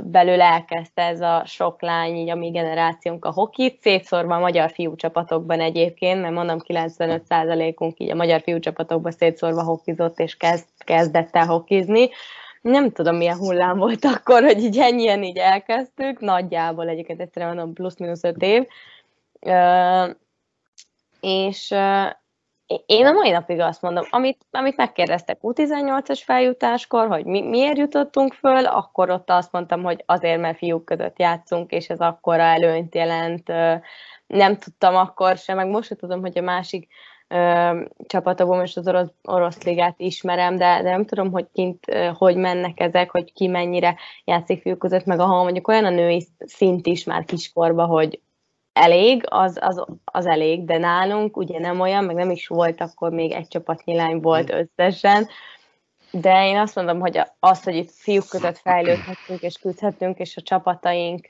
belül elkezdte ez a sok lány, így a mi generációnk a hokit, szétszórva a magyar fiú csapatokban egyébként, mert mondom 95%-unk így a magyar fiú csapatokban szétszórva hokizott, és kezd, kezdett el hokizni. Nem tudom, milyen hullám volt akkor, hogy így ennyien így elkezdtük, nagyjából egyébként egyszerűen mondom plusz-minusz öt év. És, én a mai napig azt mondom, amit, amit megkérdeztek U18-as feljutáskor, hogy mi, miért jutottunk föl, akkor ott azt mondtam, hogy azért, mert fiúk között játszunk, és ez akkora előnyt jelent. Nem tudtam akkor sem, meg most tudom, hogy a másik csapatokban most az orosz, orosz ligát ismerem, de, de nem tudom, hogy kint hogy mennek ezek, hogy ki mennyire játszik fiúk között, meg ahol mondjuk olyan a női szint is már kiskorba, hogy elég, az, az, az elég, de nálunk ugye nem olyan, meg nem is volt, akkor még egy csapatnyi lány volt összesen, de én azt mondom, hogy az, hogy itt fiúk között fejlődhetünk és küzdhetünk, és a csapataink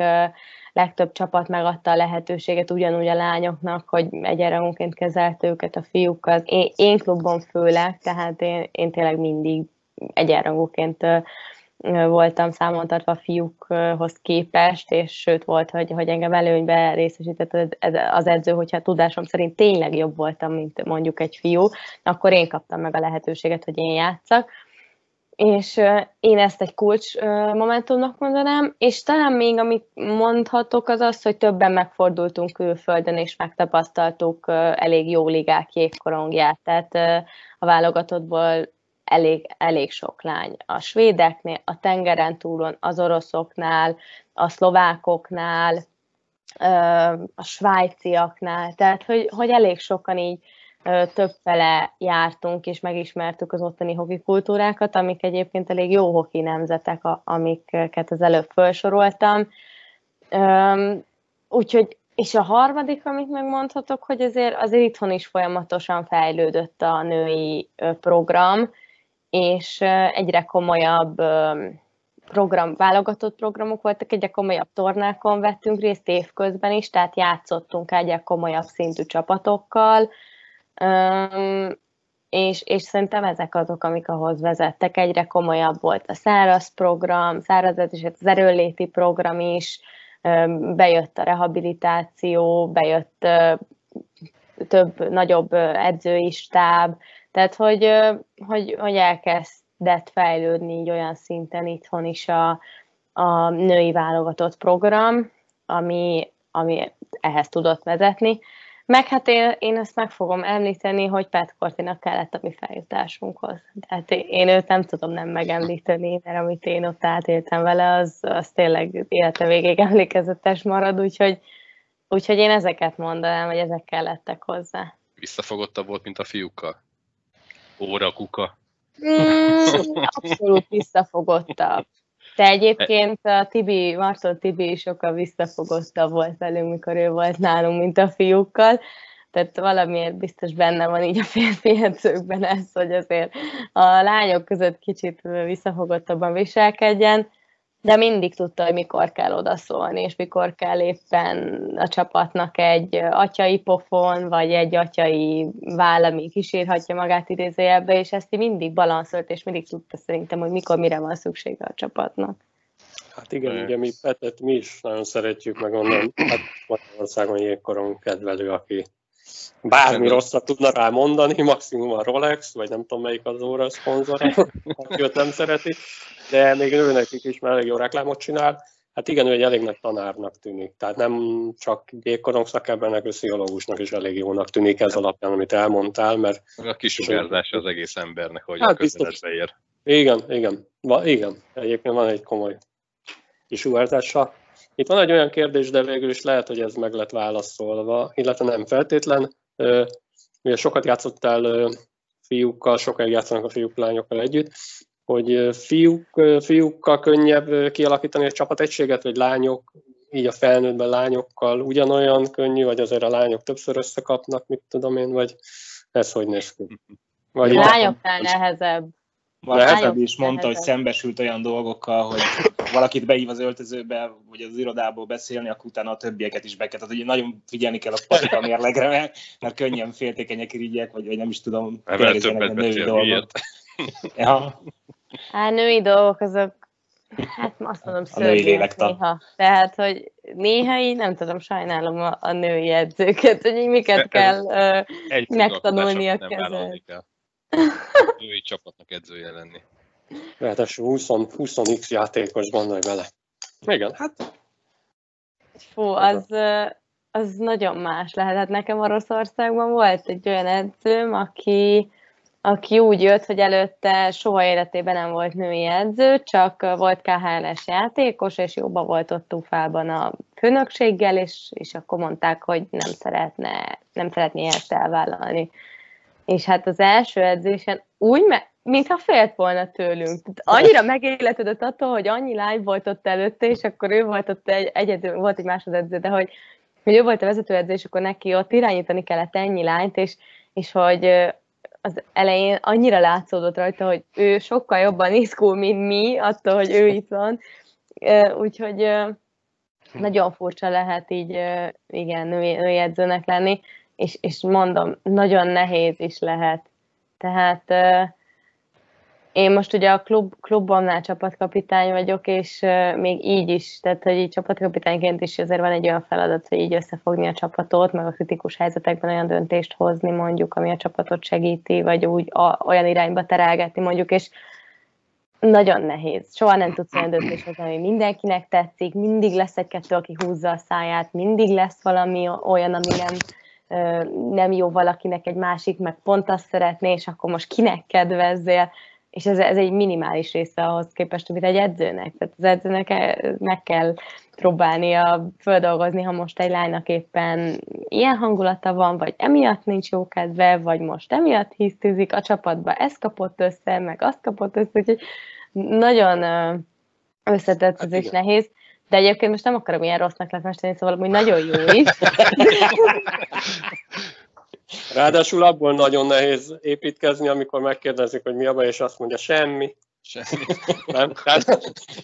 legtöbb csapat megadta a lehetőséget ugyanúgy a lányoknak, hogy egyenrangúként kezelte őket a fiúkkal. Én, én klubban főleg, tehát én, én tényleg mindig egyenrangúként voltam számon tartva a fiúkhoz képest, és sőt volt, hogy, hogy engem előnybe részesített az edző, hogyha tudásom szerint tényleg jobb voltam, mint mondjuk egy fiú, akkor én kaptam meg a lehetőséget, hogy én játszak. És én ezt egy kulcs momentumnak mondanám, és talán még amit mondhatok az az, hogy többen megfordultunk külföldön, és megtapasztaltuk elég jó ligák jégkorongját, tehát a válogatottból elég, elég sok lány. A svédeknél, a tengeren túlon, az oroszoknál, a szlovákoknál, a svájciaknál, tehát hogy, hogy elég sokan így többfele jártunk és megismertük az ottani hoki kultúrákat, amik egyébként elég jó hoki nemzetek, amiket az előbb felsoroltam. Úgyhogy, és a harmadik, amit megmondhatok, hogy azért, azért itthon is folyamatosan fejlődött a női program, és egyre komolyabb program, válogatott programok voltak, egyre komolyabb tornákon vettünk részt évközben is, tehát játszottunk egyre komolyabb szintű csapatokkal, és, és szerintem ezek azok, amik ahhoz vezettek. Egyre komolyabb volt a száraz program, száraz és az erőléti program is, bejött a rehabilitáció, bejött több, nagyobb edzői stáb, tehát hogy, hogy, hogy elkezdett fejlődni így olyan szinten itthon is a, a női válogatott program, ami, ami ehhez tudott vezetni. Meg hát én, én ezt meg fogom említeni, hogy Pet Kortinak kellett a mi feljutásunkhoz. Tehát én őt nem tudom nem megemlíteni, mert amit én ott átéltem vele, az, az tényleg élete végéig emlékezetes marad, úgyhogy, úgyhogy én ezeket mondanám, hogy ezek kellettek hozzá. Visszafogottabb volt, mint a fiúkkal? Óra, kuka? Mm, abszolút visszafogottabb. De egyébként a Tibi, Marton Tibi is sokkal visszafogottabb volt velünk, mikor ő volt nálunk, mint a fiúkkal. Tehát valamiért biztos benne van így a férfi edzőkben ez, hogy azért a lányok között kicsit visszafogottabban viselkedjen de mindig tudta, hogy mikor kell odaszólni, és mikor kell éppen a csapatnak egy atyai pofon, vagy egy atyai váll, ami kísérhatja magát idézőjelbe, és ezt mindig balanszolt, és mindig tudta szerintem, hogy mikor mire van szüksége a csapatnak. Hát igen, ugye mi Petet mi is nagyon szeretjük, meg onnan hát Magyarországon jégkoron kedvelő, aki bármi rosszat tudna rá mondani, maximum a Rolex, vagy nem tudom melyik az óra szponzor, aki őt nem szereti, de még ő nekik is, mert elég jó reklámot csinál. Hát igen, ő egy elég nagy tanárnak tűnik. Tehát nem csak gépkorong szakembernek, ő pszichológusnak is elég jónak tűnik ez alapján, amit elmondtál, mert... A kisugárzás az egész embernek, hogy hát a közönetbe ér. Igen, igen. Va, igen. Egyébként van egy komoly kisugárzása. Itt van egy olyan kérdés, de végül is lehet, hogy ez meg lett válaszolva, illetve nem feltétlen. Ugye sokat játszottál fiúkkal, sokáig játszanak a fiúk lányokkal együtt hogy fiúk, fiúkkal könnyebb kialakítani a csapategységet, vagy lányok, így a felnőttben lányokkal ugyanolyan könnyű, vagy azért a lányok többször összekapnak, mit tudom én, vagy ez hogy néz ki? Vagy a lányoknál nehezebb. Valaki is mondta, hogy szembesült olyan dolgokkal, hogy valakit beív az öltözőbe, vagy az irodából beszélni, akkor utána a többieket is be kell. Tehát hogy nagyon figyelni kell a patika mérlegre, mert, mert könnyen féltékenyek irigyek, vagy, vagy nem is tudom. Mert többet beszél, miért? Ja. Hát női dolgok azok, hát azt mondom, szörnyűek néha. Tehát, hogy néha így nem tudom, sajnálom a, a női edzőket, hogy így miket kell uh, megtanulni a kezelni. Női csapatnak edzője lenni. Ráadásul 20, 20x játékos gondolj bele. Igen, hát... Fú, az, az nagyon más lehet. Hát nekem Oroszországban volt egy olyan edzőm, aki aki úgy jött, hogy előtte soha életében nem volt női edző, csak volt KHLS játékos, és jobban volt ott Tufában a főnökséggel, és, és akkor mondták, hogy nem szeretne, nem szeretné ezt elvállalni. És hát az első edzésen úgy, me- mintha félt volna tőlünk. Annyira megéletedett attól, hogy annyi lány volt ott előtte, és akkor ő volt ott egy, egyedül, volt egy másodedző, de hogy, hogy ő volt a vezetőedző, és akkor neki ott irányítani kellett ennyi lányt, és, és hogy az elején annyira látszódott rajta, hogy ő sokkal jobban izgul, mint mi, attól, hogy ő itt van. Úgyhogy nagyon furcsa lehet így, igen, női, női edzőnek lenni, és, és mondom, nagyon nehéz is lehet. Tehát én most ugye a klub, klubomnál csapatkapitány vagyok, és még így is, tehát hogy így csapatkapitányként is azért van egy olyan feladat, hogy így összefogni a csapatot, meg a kritikus helyzetekben olyan döntést hozni mondjuk, ami a csapatot segíti, vagy úgy a, olyan irányba terelgetni mondjuk, és nagyon nehéz. Soha nem tudsz olyan döntést hozni, ami mindenkinek tetszik, mindig lesz egy-kettő, aki húzza a száját, mindig lesz valami olyan, ami nem, nem jó valakinek egy másik, meg pont azt szeretné, és akkor most kinek kedvezzél és ez, ez egy minimális része ahhoz képest, amit egy edzőnek. Tehát az edzőnek meg kell próbálnia földolgozni, ha most egy lánynak éppen ilyen hangulata van, vagy emiatt nincs jó kedve, vagy most emiatt hisztizik a csapatba, ez kapott össze, meg azt kapott össze, úgyhogy nagyon összetett ez hát is nehéz. De egyébként most nem akarom ilyen rossznak lefesteni, szóval hogy nagyon jó is. Ráadásul abból nagyon nehéz építkezni, amikor megkérdezik, hogy mi a baj, és azt mondja, semmi. Semmi. Nem? Tehát,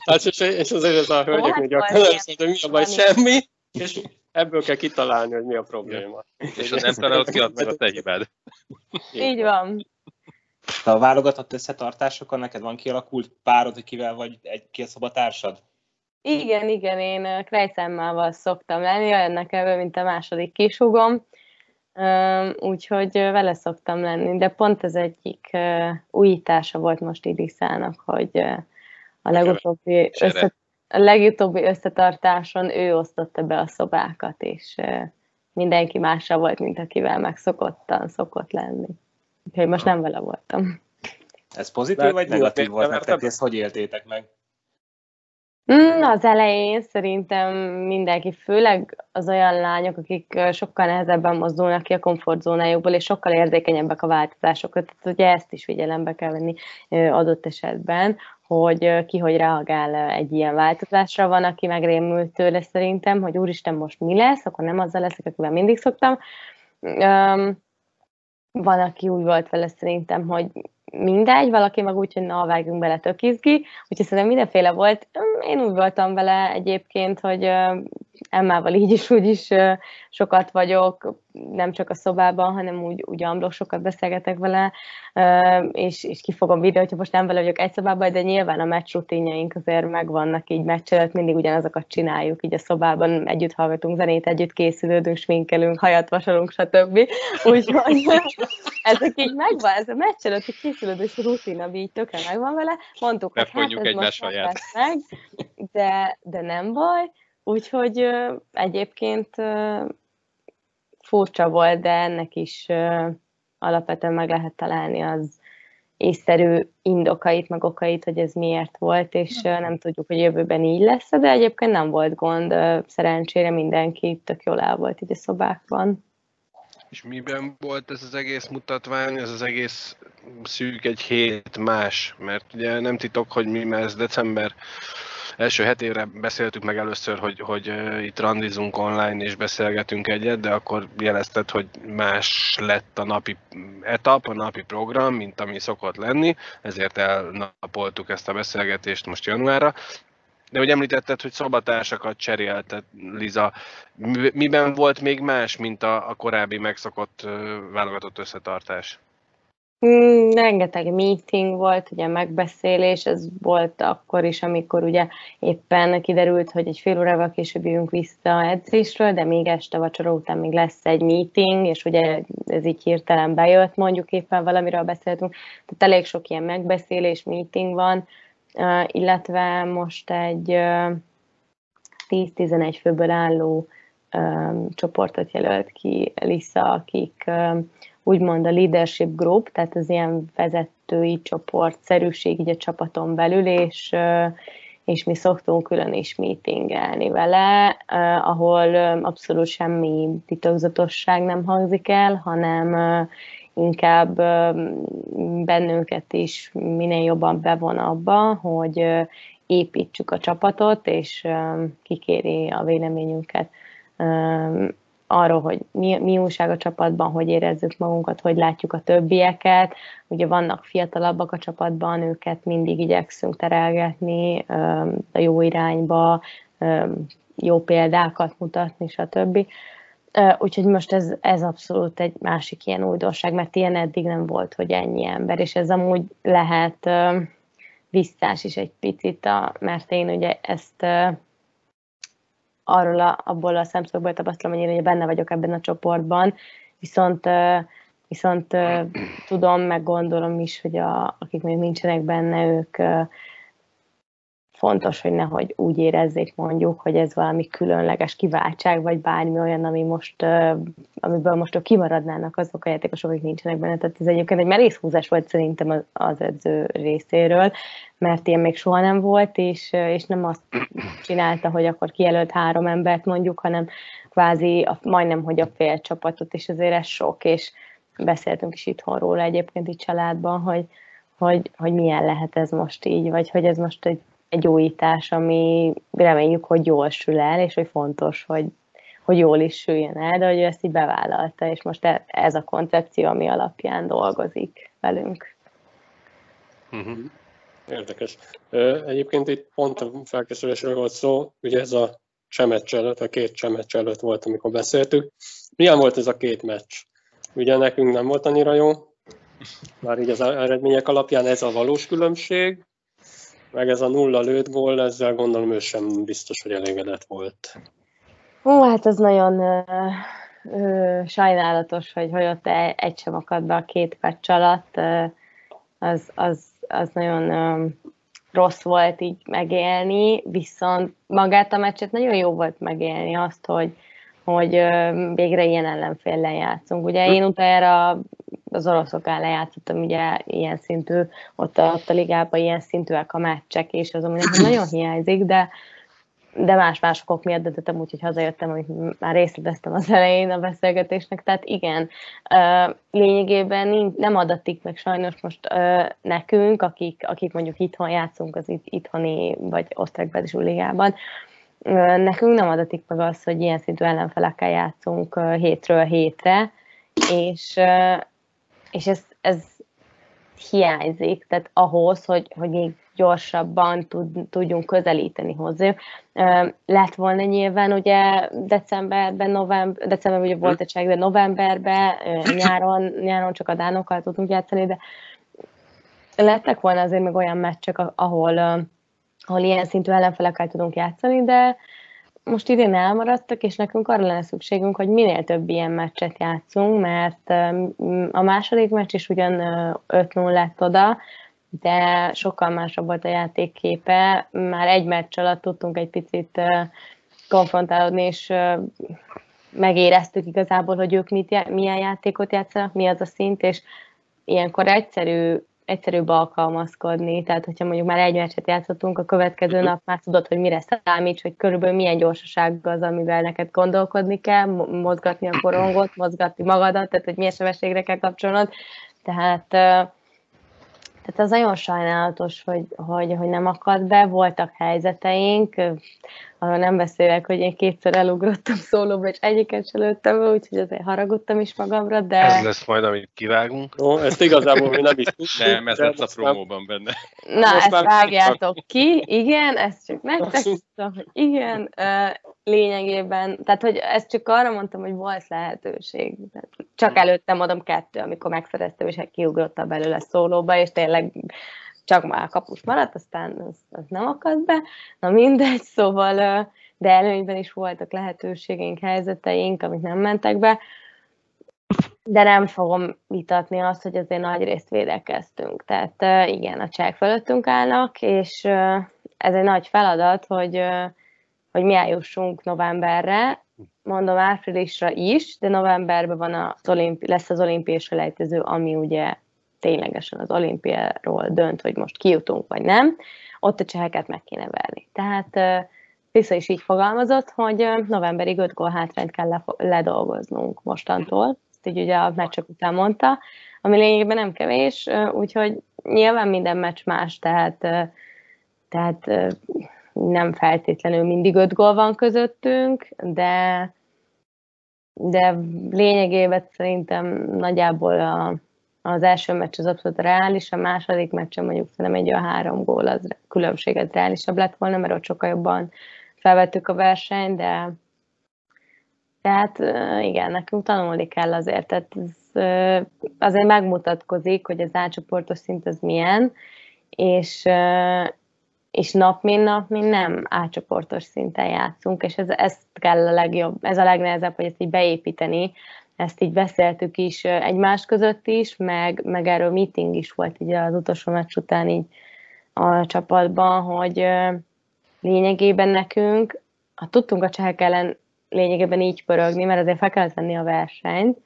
tehát és, és azért ez a hölgyek hát, gyakran hogy mi a baj, semmi, és ebből kell kitalálni, hogy mi a probléma. És az nem találod ki, meg a te hibád. Így van. a válogatott összetartásokon neked van kialakult párod, kivel vagy egy, ki a szobatársad? Igen, igen, én Krejszemmával szoktam lenni, olyan nekem, mint a második kisugom úgyhogy vele szoktam lenni, de pont az egyik újítása volt most Iriszának, hogy a legutóbbi, össze, a legutóbbi összetartáson ő osztotta be a szobákat, és mindenki másra volt, mint akivel megszokottan szokott lenni. Úgyhogy most nem vele voltam. Ez pozitív vagy negatív volt nektek? Ezt hogy éltétek meg? Mm, az elején szerintem mindenki, főleg az olyan lányok, akik sokkal nehezebben mozdulnak ki a komfortzónájukból, és sokkal érzékenyebbek a változásokra. Tehát ugye ezt is figyelembe kell venni adott esetben, hogy ki hogy reagál egy ilyen változásra. Van, aki megrémült tőle szerintem, hogy úristen, most mi lesz, akkor nem azzal leszek, akivel mindig szoktam. Van, aki úgy volt vele szerintem, hogy mindegy, valaki meg úgy, hogy na, vágjunk bele, tök izgi, úgyhogy szerintem mindenféle volt. Én úgy voltam vele egyébként, hogy Emmával így is, úgy is sokat vagyok, nem csak a szobában, hanem úgy, úgy amblok, sokat beszélgetek vele, és, és ki fogom videó, hogyha most nem vele vagyok egy szobában, de nyilván a meccs rutinjaink azért megvannak így meccs előtt, mindig ugyanazokat csináljuk, így a szobában együtt hallgatunk zenét, együtt készülődünk, sminkelünk, hajat vasalunk, stb. Úgyhogy ezek így megvan, ez a meccs előtti készülődés rutin, ami így tökre megvan vele, mondtuk, hogy hát ez most meg, de, de nem baj, Úgyhogy egyébként furcsa volt, de ennek is alapvetően meg lehet találni az észszerű indokait, meg okait, hogy ez miért volt, és nem tudjuk, hogy jövőben így lesz, de egyébként nem volt gond. Szerencsére mindenki tök jól el volt így a szobákban. És miben volt ez az egész mutatvány, ez az egész szűk egy hét más? Mert ugye nem titok, hogy mi, mert ez december első hetére beszéltük meg először, hogy, hogy itt randizunk online és beszélgetünk egyet, de akkor jelezted, hogy más lett a napi etap, a napi program, mint ami szokott lenni, ezért elnapoltuk ezt a beszélgetést most januárra. De hogy említetted, hogy szobatársakat cserélted, Liza, miben volt még más, mint a, a korábbi megszokott válogatott összetartás? Mm, rengeteg meeting volt, ugye megbeszélés, ez volt akkor is, amikor ugye éppen kiderült, hogy egy fél órával később jövünk vissza edzésről, de még este vacsora után még lesz egy meeting, és ugye ez így hirtelen bejött, mondjuk éppen valamiről beszéltünk, tehát elég sok ilyen megbeszélés, meeting van, illetve most egy 10-11 főből álló csoportot jelölt ki Lisa, akik úgymond a leadership group, tehát az ilyen vezetői csoportszerűség így a csapaton belül, és, és mi szoktunk külön is meetingelni vele, ahol abszolút semmi titokzatosság nem hangzik el, hanem inkább bennünket is minél jobban bevon abba, hogy építsük a csapatot, és kikéri a véleményünket arról, hogy mi, mi újság a csapatban, hogy érezzük magunkat, hogy látjuk a többieket. Ugye vannak fiatalabbak a csapatban, őket mindig igyekszünk terelgetni a jó irányba, jó példákat mutatni, stb. Úgyhogy most ez, ez abszolút egy másik ilyen újdonság, mert ilyen eddig nem volt, hogy ennyi ember, és ez amúgy lehet visszás is egy picit, mert én ugye ezt arról a, abból a szemszögből tapasztalom, hogy én benne vagyok ebben a csoportban, viszont viszont tudom, meg gondolom is, hogy a, akik még nincsenek benne, ők fontos, hogy nehogy úgy érezzék mondjuk, hogy ez valami különleges kiváltság, vagy bármi olyan, ami most, amiből most kimaradnának azok a játékosok, akik nincsenek benne. Tehát ez egyébként egy merész húzás volt szerintem az edző részéről, mert ilyen még soha nem volt, és, és nem azt csinálta, hogy akkor kijelölt három embert mondjuk, hanem kvázi a, majdnem, hogy a fél csapatot, és azért ez sok, és beszéltünk is itthon róla egyébként itt családban, hogy, hogy, hogy milyen lehet ez most így, vagy hogy ez most egy egy újítás, ami reméljük, hogy jól sül el, és hogy fontos, hogy, hogy jól is süljön el, de hogy ő ezt így bevállalta, és most e, ez a koncepció, ami alapján dolgozik velünk. Uh-huh. Érdekes. Egyébként itt pont a felkészülésről volt szó, ugye ez a csemecs előtt, a két csemecs előtt volt, amikor beszéltük. Milyen volt ez a két meccs? Ugye nekünk nem volt annyira jó, már így az eredmények alapján ez a valós különbség, meg ez a nulla lőtt gól, ezzel gondolom ő sem biztos, hogy elégedett volt. Ó, hát ez nagyon ö, sajnálatos, hogy, hogy ott egy sem akad be a két meccs alatt, ö, az, az, az nagyon ö, rossz volt így megélni, viszont magát a meccset nagyon jó volt megélni azt, hogy, hogy végre ilyen ellenféllel játszunk. Ugye én utána az oroszok ellen játszottam, ugye ilyen szintű, ott a, ott a ligában ilyen szintűek a meccsek, és az ami nagyon hiányzik, de, de más-más okok miatt döntöttem úgy, hogy hazajöttem, amit már részleteztem az elején a beszélgetésnek. Tehát igen, lényegében nem adatik meg sajnos most nekünk, akik, akik mondjuk itthon játszunk az itthoni vagy osztrák ligában, nekünk nem adatik meg az, hogy ilyen szintű ellenfelekkel játszunk hétről hétre, és, és ez, ez hiányzik, tehát ahhoz, hogy, hogy még gyorsabban tud, tudjunk közelíteni hozzá. Lett volna nyilván ugye decemberben, november, decemberben ugye volt egy de novemberben, nyáron, nyáron csak a dánokkal tudtunk játszani, de lettek volna azért meg olyan meccsek, ahol, ahol ilyen szintű ellenfelekkel tudunk játszani, de most idén elmaradtak, és nekünk arra lenne szükségünk, hogy minél több ilyen meccset játszunk, mert a második meccs is ugyan 5-0 lett oda, de sokkal másabb volt a játékképe. Már egy meccs alatt tudtunk egy picit konfrontálódni, és megéreztük igazából, hogy ők mit, milyen játékot játszanak, mi az a szint, és ilyenkor egyszerű egyszerűbb alkalmazkodni, tehát hogyha mondjuk már egy meccset játszottunk, a következő nap már tudod, hogy mire számíts, hogy körülbelül milyen gyorsaság az, amivel neked gondolkodni kell, mozgatni a korongot, mozgatni magadat, tehát hogy milyen sebességre kell kapcsolnod, tehát tehát az nagyon sajnálatos, hogy, hogy, hogy nem akad be, voltak helyzeteink, arról nem beszélek, hogy én kétszer elugrottam szólóba, és egyiket sem lőttem be, úgyhogy azért haragudtam is magamra, de... Ez lesz majd, amit kivágunk. No, ezt igazából mi nem is tudjuk. Nem, ez lesz a promóban benne. Na, most ezt vágjátok ki, igen, ezt csak nektek tudtam, hogy igen, lényegében, tehát hogy ezt csak arra mondtam, hogy volt lehetőség. Csak előtte mondom kettő, amikor megszereztem, és kiugrotta belőle szólóba, és tényleg csak már kapus maradt, aztán az, az nem akad be. Na mindegy, szóval, de előnyben is voltak lehetőségeink, helyzeteink, amik nem mentek be. De nem fogom vitatni azt, hogy azért nagy részt védekeztünk. Tehát igen, a csák fölöttünk állnak, és ez egy nagy feladat, hogy, hogy mi eljussunk novemberre, mondom áprilisra is, de novemberben van az olimpi- lesz az olimpiai selejtező, ami ugye ténylegesen az olimpiáról dönt, hogy most kijutunk vagy nem, ott a cseheket meg kéne verni. Tehát vissza is így fogalmazott, hogy novemberig 5 gól hátrányt kell ledolgoznunk mostantól, ezt így ugye a meccsek után mondta, ami lényegében nem kevés, úgyhogy nyilván minden meccs más, tehát, tehát nem feltétlenül mindig öt gól van közöttünk, de, de lényegében szerintem nagyjából a, az első meccs az abszolút reális, a második meccsen mondjuk nem egy a három gól, az különbség az reálisabb lett volna, mert ott sokkal jobban felvettük a versenyt, de tehát igen, nekünk tanulni kell azért, tehát ez, azért megmutatkozik, hogy az átcsoportos szint az milyen, és, és nap mint nap mi nem átcsoportos szinten játszunk, és ez, ez kell a legjobb, ez a legnehezebb, hogy ezt így beépíteni, ezt így beszéltük is egymás között is, meg, meg erről meeting is volt így az utolsó meccs után így a csapatban, hogy lényegében nekünk, ha tudtunk a csehek ellen lényegében így pörögni, mert azért fel kellett venni a versenyt,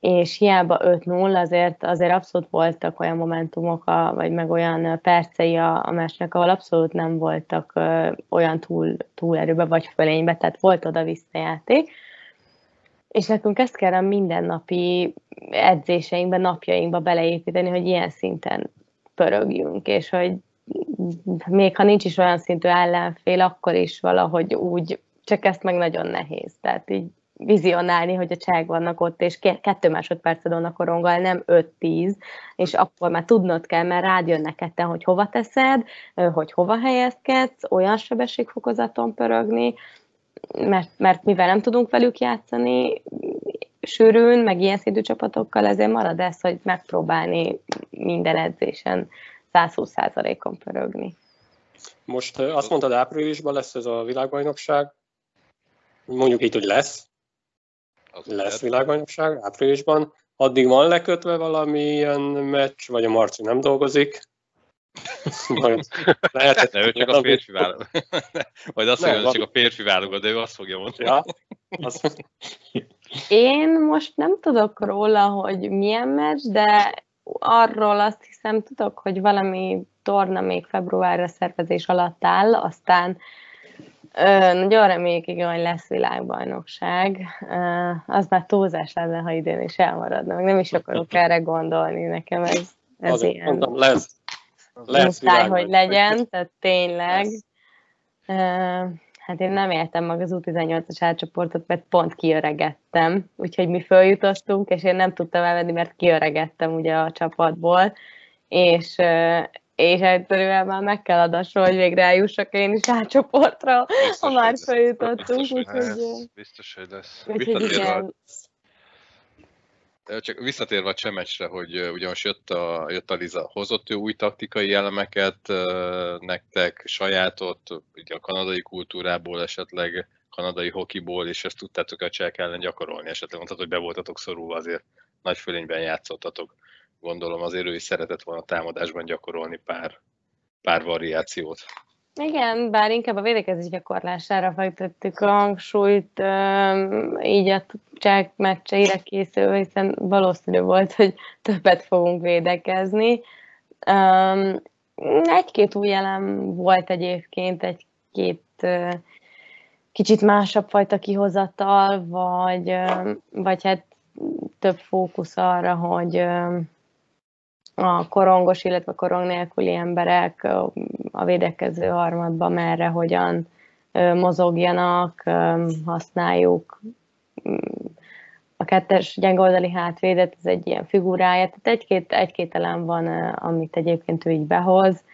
és hiába 5-0, azért, azért abszolút voltak olyan momentumok, a, vagy meg olyan percei a, a meccsnek, ahol abszolút nem voltak ö, olyan túl, túlerőbe vagy fölénybe, tehát volt oda visszajáték. És nekünk ezt kell a mindennapi edzéseinkbe, napjainkba beleépíteni, hogy ilyen szinten pörögjünk, és hogy még ha nincs is olyan szintű ellenfél, akkor is valahogy úgy, csak ezt meg nagyon nehéz. Tehát így vizionálni, hogy a csehek vannak ott, és kettő másodperced vannak koronggal, nem 5-10, és akkor már tudnod kell, mert rád jönnek ketten, hogy hova teszed, hogy hova helyezkedsz, olyan sebességfokozaton pörögni, mert, mert mivel nem tudunk velük játszani sűrűn, meg ilyen szintű csapatokkal, ezért marad ez, hogy megpróbálni minden edzésen 120%-on pörögni. Most azt mondtad, áprilisban lesz ez a világbajnokság, mondjuk így, hogy lesz, Az lesz világbajnokság áprilisban. Addig van lekötve valami ilyen meccs, vagy a Marci nem dolgozik? Lehet, ne, ő csak a férfi válogat. Vagy azt mondja, hogy csak a férfi válogat, de ő azt fogja mondani. Ja, azt... Én most nem tudok róla, hogy milyen meccs, de arról azt hiszem tudok, hogy valami torna még februárra szervezés alatt áll, aztán Ö, nagyon reméljük, igen, hogy lesz világbajnokság. Ö, az már túlzás lenne, ha idén is elmaradna. Meg nem is akarok erre gondolni, nekem ez, ez Azért ilyen... Mondom, lesz. Lesz muszáj, hogy legyen, tehát tényleg. Hát én nem éltem meg az U18-as átcsoportot, mert pont kiöregettem. Úgyhogy mi följutottunk, és én nem tudtam elvenni, mert kiöregettem ugye a csapatból. És, és egyszerűen már meg kell adasson, hogy végre eljussak én is átcsoportra, ha már feljutottunk. Biztos, hogy biztos, hogy lesz. Úgyhogy igen. Csak visszatérve a csemecsre, hogy ugye most jött a, jött a Liza, hozott ő új taktikai elemeket nektek, sajátot, ugye a kanadai kultúrából esetleg, kanadai hokiból, és ezt tudtátok a csehek ellen gyakorolni, esetleg mondtad, hogy be voltatok szorulva, azért nagy fölényben játszottatok gondolom azért ő is szeretett volna támadásban gyakorolni pár, pár variációt. Igen, bár inkább a védekezés gyakorlására fektettük a hangsúlyt, így a csák meccseire készül, hiszen valószínű volt, hogy többet fogunk védekezni. Egy-két új elem volt egyébként, egy-két kicsit másabb fajta kihozatal, vagy, vagy hát több fókusz arra, hogy a korongos, illetve korong nélküli emberek a védekező harmadban merre, hogyan mozogjanak, használjuk a kettes gyengoldali hátvédet, ez egy ilyen figurája, tehát egy-két, egy-két elem van, amit egyébként ő így behoz.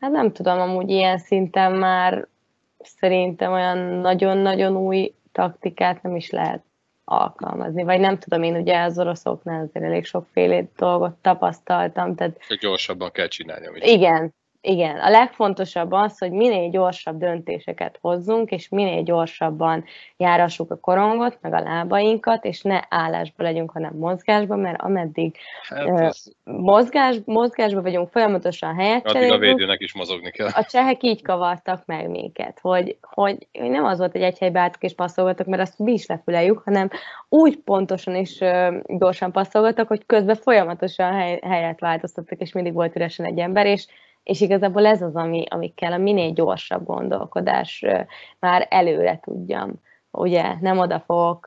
hát nem tudom, amúgy ilyen szinten már szerintem olyan nagyon-nagyon új taktikát nem is lehet alkalmazni. Vagy nem tudom, én ugye az oroszoknál azért elég sokféle dolgot tapasztaltam. Tehát... Gyorsabban kell csinálni. Amit igen, igen, a legfontosabb az, hogy minél gyorsabb döntéseket hozzunk, és minél gyorsabban járassuk a korongot, meg a lábainkat, és ne állásba legyünk, hanem mozgásban, mert ameddig hát ez... mozgás, mozgásban vagyunk, folyamatosan helyet Addig a védőnek is mozogni kell. A csehek így kavartak meg minket, hogy, hogy nem az volt, hogy egy helybe álltak és passzolgatok, mert azt mi is lefüleljük, hanem úgy pontosan is gyorsan passzolgatok, hogy közben folyamatosan hely, helyet változtattak, és mindig volt üresen egy ember, és és igazából ez az, ami, ami kell, a minél gyorsabb gondolkodás, már előre tudjam. Ugye nem oda fogok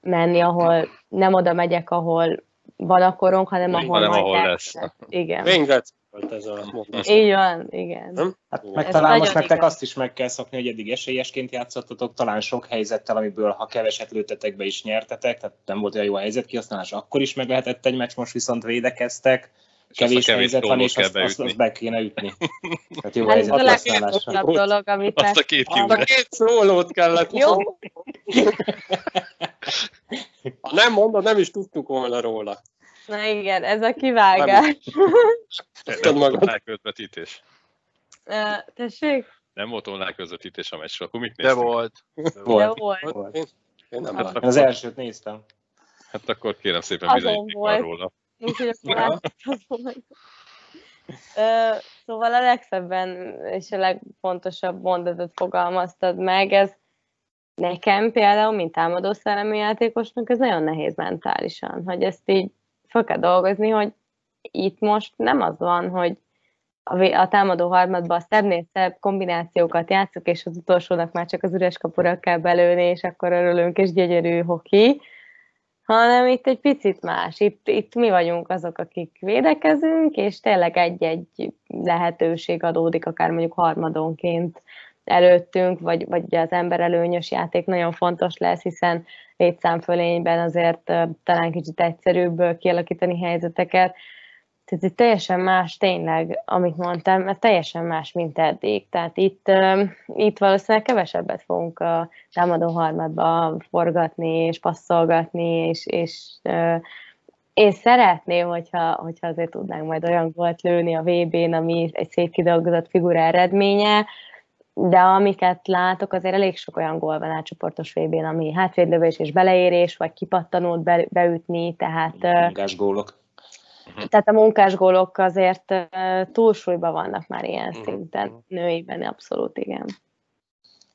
menni, ahol nem oda megyek, ahol van a korong, hanem ahol, hanem ahol lesz. lesz. Igen. Volt ez a mondás. Így van, igen. Hát meg ez talán most nektek azt is meg kell szokni, hogy eddig esélyesként játszottatok, talán sok helyzettel, amiből ha keveset lőttetek be is nyertetek, tehát nem volt olyan jó helyzet kihasználás, akkor is meg lehetett egy meccs, most viszont védekeztek kevés, kevés helyzet van, és azt, azt, azt be kéne ütni. Tehát jó hát ez a legfontosabb dolog, amit azt a két, azt a két szólót kellett. Jó. ha nem mondod, nem is tudtuk volna róla. Na igen, ez a kivágás. Nem volt online közvetítés. tessék? Nem volt online közvetítés a meccsről, akkor mit néztünk? De volt. De volt. De volt. Én, én nem hát, Az elsőt néztem. Hát akkor kérem szépen bizonyíték róla. Úgyhogy akkor Szóval a legszebben és a legfontosabb mondatot fogalmaztad meg, ez nekem például, mint támadó szellemi játékosnak, ez nagyon nehéz mentálisan, hogy ezt így fel kell dolgozni, hogy itt most nem az van, hogy a, támadó harmadban a szebbnél szebb kombinációkat játszok, és az utolsónak már csak az üres kapura kell belőni, és akkor örülünk, és gyönyörű hoki, hanem itt egy picit más. Itt, itt mi vagyunk azok, akik védekezünk, és tényleg egy-egy lehetőség adódik, akár mondjuk harmadonként előttünk, vagy, vagy az emberelőnyös játék nagyon fontos lesz, hiszen létszámfölényben azért talán kicsit egyszerűbb kialakítani helyzeteket, tehát itt teljesen más tényleg, amit mondtam, mert teljesen más, mint eddig. Tehát itt, itt valószínűleg kevesebbet fogunk a támadó harmadba forgatni és passzolgatni, és, és én szeretném, hogyha, hogyha azért tudnánk majd olyan volt lőni a VB-n, ami egy szép kidolgozott figura eredménye, de amiket látok, azért elég sok olyan gól van átcsoportos vb n ami hátvédlövés és beleérés, vagy kipattanót be, beütni, tehát... Munkás gólok. Tehát a munkás gólok azért túlsúlyban vannak már ilyen mhm. szinten, nőiben abszolút igen.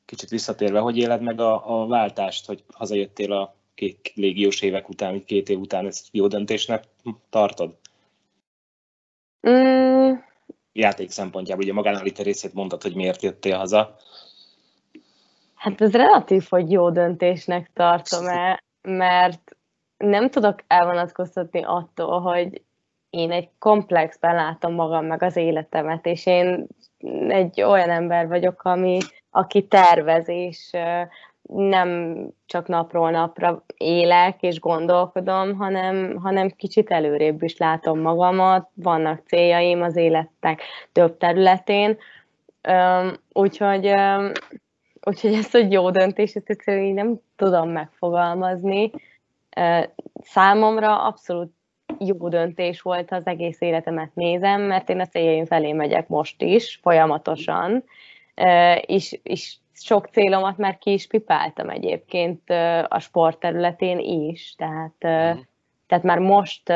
Kicsit visszatérve, hogy éled meg a, a váltást, hogy hazajöttél a két légiós évek után, két év után, ezt jó döntésnek tartod? Mm. Játék szempontjából, ugye magánalite részét mondtad, hogy miért jöttél haza. Hát ez relatív, hogy jó döntésnek tartom el, mert nem tudok elvonatkoztatni attól, hogy én egy komplexben látom magam meg az életemet, és én egy olyan ember vagyok, ami, aki tervez, és nem csak napról napra élek és gondolkodom, hanem, hanem kicsit előrébb is látom magamat, vannak céljaim az életek több területén, úgyhogy, úgyhogy ezt a jó döntés, ezt egyszerűen nem tudom megfogalmazni. Számomra abszolút jó döntés volt, az egész életemet nézem, mert én a céljaim felé megyek most is, folyamatosan, és, és sok célomat már ki is pipáltam egyébként a sportterületén is, tehát, uh-huh. tehát már most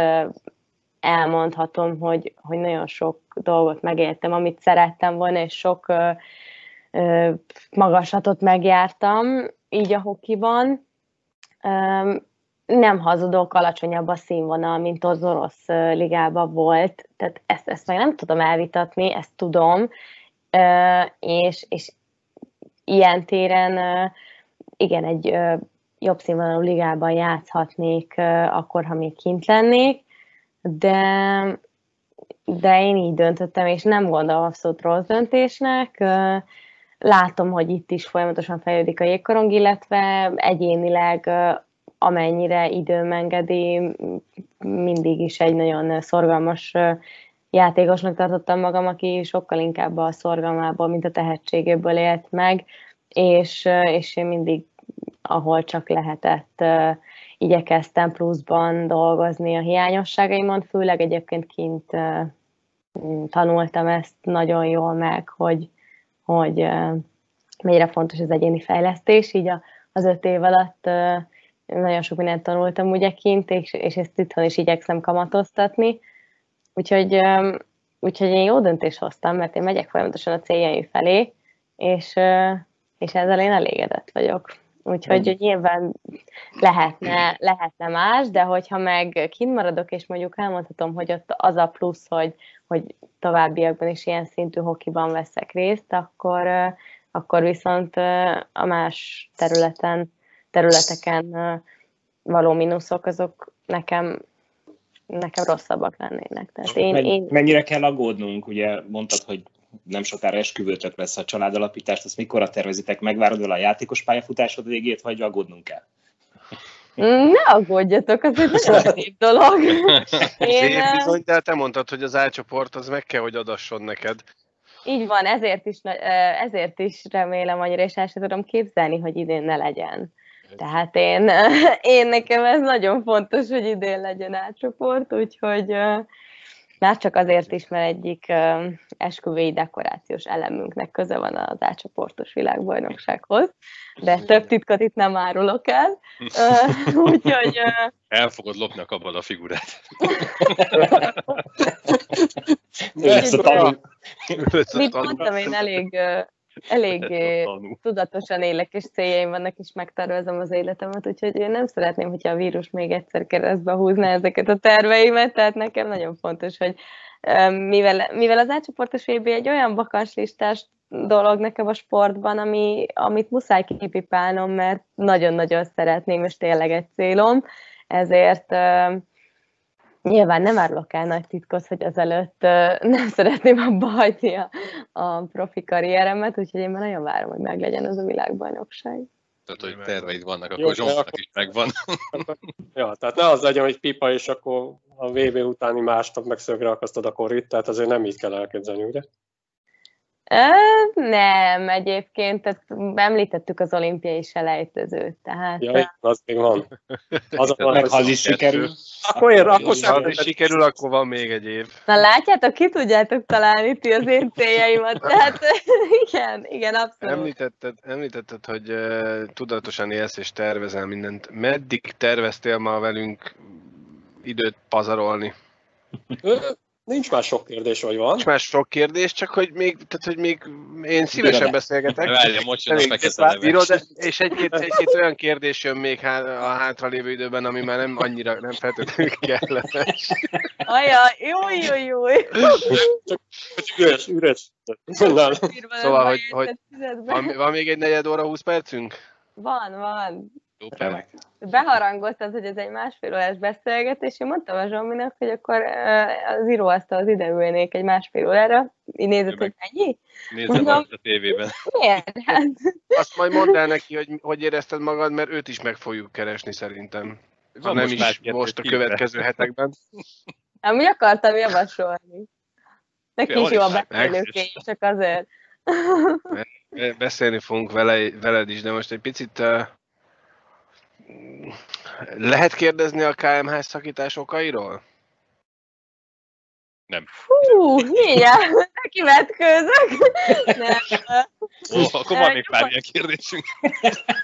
elmondhatom, hogy, hogy nagyon sok dolgot megéltem, amit szerettem volna, és sok magaslatot megjártam, így a hokiban. Nem hazudok, alacsonyabb a színvonal, mint az orosz ligában volt, tehát ezt, ezt meg nem tudom elvitatni, ezt tudom, és, és ilyen téren igen, egy jobb színvonalú ligában játszhatnék akkor, ha még kint lennék, de, de én így döntöttem, és nem gondolom abszolút rossz döntésnek. Látom, hogy itt is folyamatosan fejlődik a jégkorong, illetve egyénileg amennyire időm engedi, mindig is egy nagyon szorgalmas játékosnak tartottam magam, aki sokkal inkább a szorgalmából, mint a tehetségéből élt meg, és, és én mindig, ahol csak lehetett, igyekeztem pluszban dolgozni a hiányosságaimon, főleg egyébként kint tanultam ezt nagyon jól meg, hogy, hogy mennyire fontos az egyéni fejlesztés, így az öt év alatt nagyon sok mindent tanultam ugye kint, és, és ezt itthon is igyekszem kamatoztatni, Úgyhogy, úgyhogy én jó döntést hoztam, mert én megyek folyamatosan a céljaim felé, és, és ezzel én elégedett vagyok. Úgyhogy hogy nyilván lehetne, lehetne más, de hogyha meg kint maradok, és mondjuk elmondhatom, hogy ott az a plusz, hogy, hogy továbbiakban is ilyen szintű hokiban veszek részt, akkor, akkor viszont a más területen, területeken való mínuszok, azok nekem nekem rosszabbak lennének. Tehát én, Men, én... Mennyire kell aggódnunk? Ugye mondtad, hogy nem sokára esküvőtök lesz a családalapítást, azt mikorra tervezitek? Megvárod vele a játékos pályafutásod végét, vagy aggódnunk kell? Ne aggódjatok, az egy nagyon szép dolog. Én, Szép bizony, de te mondtad, hogy az álcsoport az meg kell, hogy adasson neked. Így van, ezért is, ezért is remélem annyira, és el sem tudom képzelni, hogy idén ne legyen. Tehát én, én nekem ez nagyon fontos, hogy idén legyen átcsoport, úgyhogy már csak azért is, mert egyik esküvői dekorációs elemünknek köze van az átcsoportos világbajnoksághoz, de több titkot itt nem árulok el, úgyhogy... El fogod lopni a kabala figurát. Mit mondtam, én elég elég tudatosan élek, és céljaim vannak, és megtervezem az életemet, úgyhogy én nem szeretném, hogyha a vírus még egyszer keresztbe húzna ezeket a terveimet, tehát nekem nagyon fontos, hogy mivel, mivel az átcsoportos VB egy olyan bakanslistás dolog nekem a sportban, ami, amit muszáj kipipálnom, mert nagyon-nagyon szeretném, és tényleg egy célom, ezért Nyilván nem árulok el nagy titkot, hogy azelőtt nem szeretném abba hagyni a, a profi karrieremet, úgyhogy én már nagyon várom, hogy meglegyen az a világbajnokság. Tehát, hogy terveid vannak, akkor Jó, Zsomnak akkor... is megvan. ja, tehát ne az legyen, hogy pipa, és akkor a VB utáni másnap meg szögre akasztod a korrit, tehát azért nem így kell elképzelni, ugye? Nem, egyébként, tehát említettük az olimpiai selejtezőt, tehát... Ja, az még van. Az a meg ha az is sikerül. Akkor én, akkor Ha az is sikerül, akkor van még egy év. Na látjátok, ki tudjátok találni ti az én céljaimat, tehát igen, igen, abszolút. Említetted, említetted hogy uh, tudatosan élsz és tervezel mindent. Meddig terveztél ma velünk időt pazarolni? Nincs már sok kérdés, vagy van? Nincs már sok kérdés, csak hogy még, tehát, hogy még én szívesen beszélgetek. Várja, most jön a bírod, és egy-két, egy-két olyan kérdés jön még há- a hátralévő időben, ami már nem annyira, nem feltétlenül kellemes. Ajaj, jó, jó, jó. Csak üres, üres. Mondál. Szóval, hogy- hogy Van, van még egy negyed óra, 20 percünk? Van, van. Remek. Beharangoztad, hogy ez egy másfél órás beszélgetés, én mondtam a Zsominak, hogy akkor az íróasztalhoz ide ülnék egy másfél órára. Így nézett, hogy ennyi? Nézzem Mondom. azt a tévében. Miért? Hát, Azt majd mondd el neki, hogy hogy érezted magad, mert őt is meg fogjuk keresni szerintem. Ha Van nem most is most a következő hetekben. amúgy akartam javasolni. Neki is jó a Meg- beszélőké, csak azért. Be- Beszélni fogunk vele, veled is, de most egy picit uh, lehet kérdezni a KMH szakítás okairól? Hú, mindjárt neki vetkőzök. Nem, Ó, akkor van még pár ilyen kérdésünk.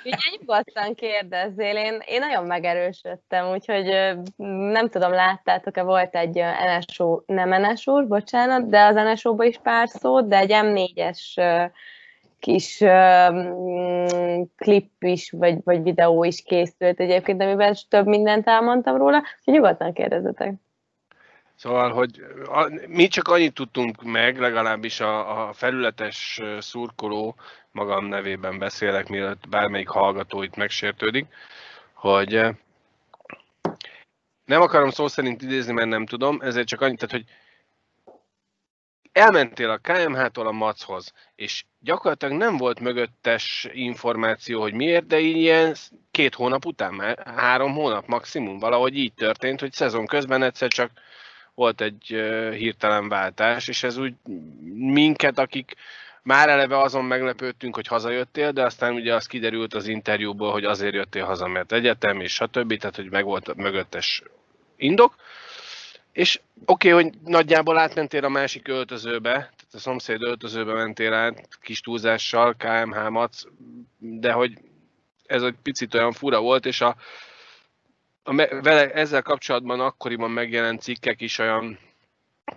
Figyelj, nyugodtan kérdezzél, én, én nagyon megerősödtem, úgyhogy nem tudom, láttátok-e, volt egy NSO, nem NSO, bocsánat, de az NSO-ba is pár szót, de egy M4-es ö, kis mm, klip is, vagy, vagy videó is készült egyébként, amiben több mindent elmondtam róla, úgyhogy nyugodtan kérdezzetek. Szóval, hogy a, mi csak annyit tudtunk meg, legalábbis a, a felületes szurkoló, magam nevében beszélek, mielőtt bármelyik hallgató itt megsértődik, hogy nem akarom szó szerint idézni, mert nem tudom, ezért csak annyit, tehát, hogy elmentél a KMH-tól a Machoz, és gyakorlatilag nem volt mögöttes információ, hogy miért, de így ilyen két hónap után, már három hónap maximum, valahogy így történt, hogy szezon közben egyszer csak volt egy hirtelen váltás, és ez úgy minket, akik már eleve azon meglepődtünk, hogy hazajöttél, de aztán ugye az kiderült az interjúból, hogy azért jöttél haza, mert egyetem, és stb., tehát hogy meg volt mögöttes indok. És oké, okay, hogy nagyjából átmentél a másik öltözőbe, a szomszéd öltözőbe mentél át kis túlzással, KMH Mac, de hogy ez egy picit olyan fura volt, és a, a vele ezzel kapcsolatban akkoriban megjelent cikkek is olyan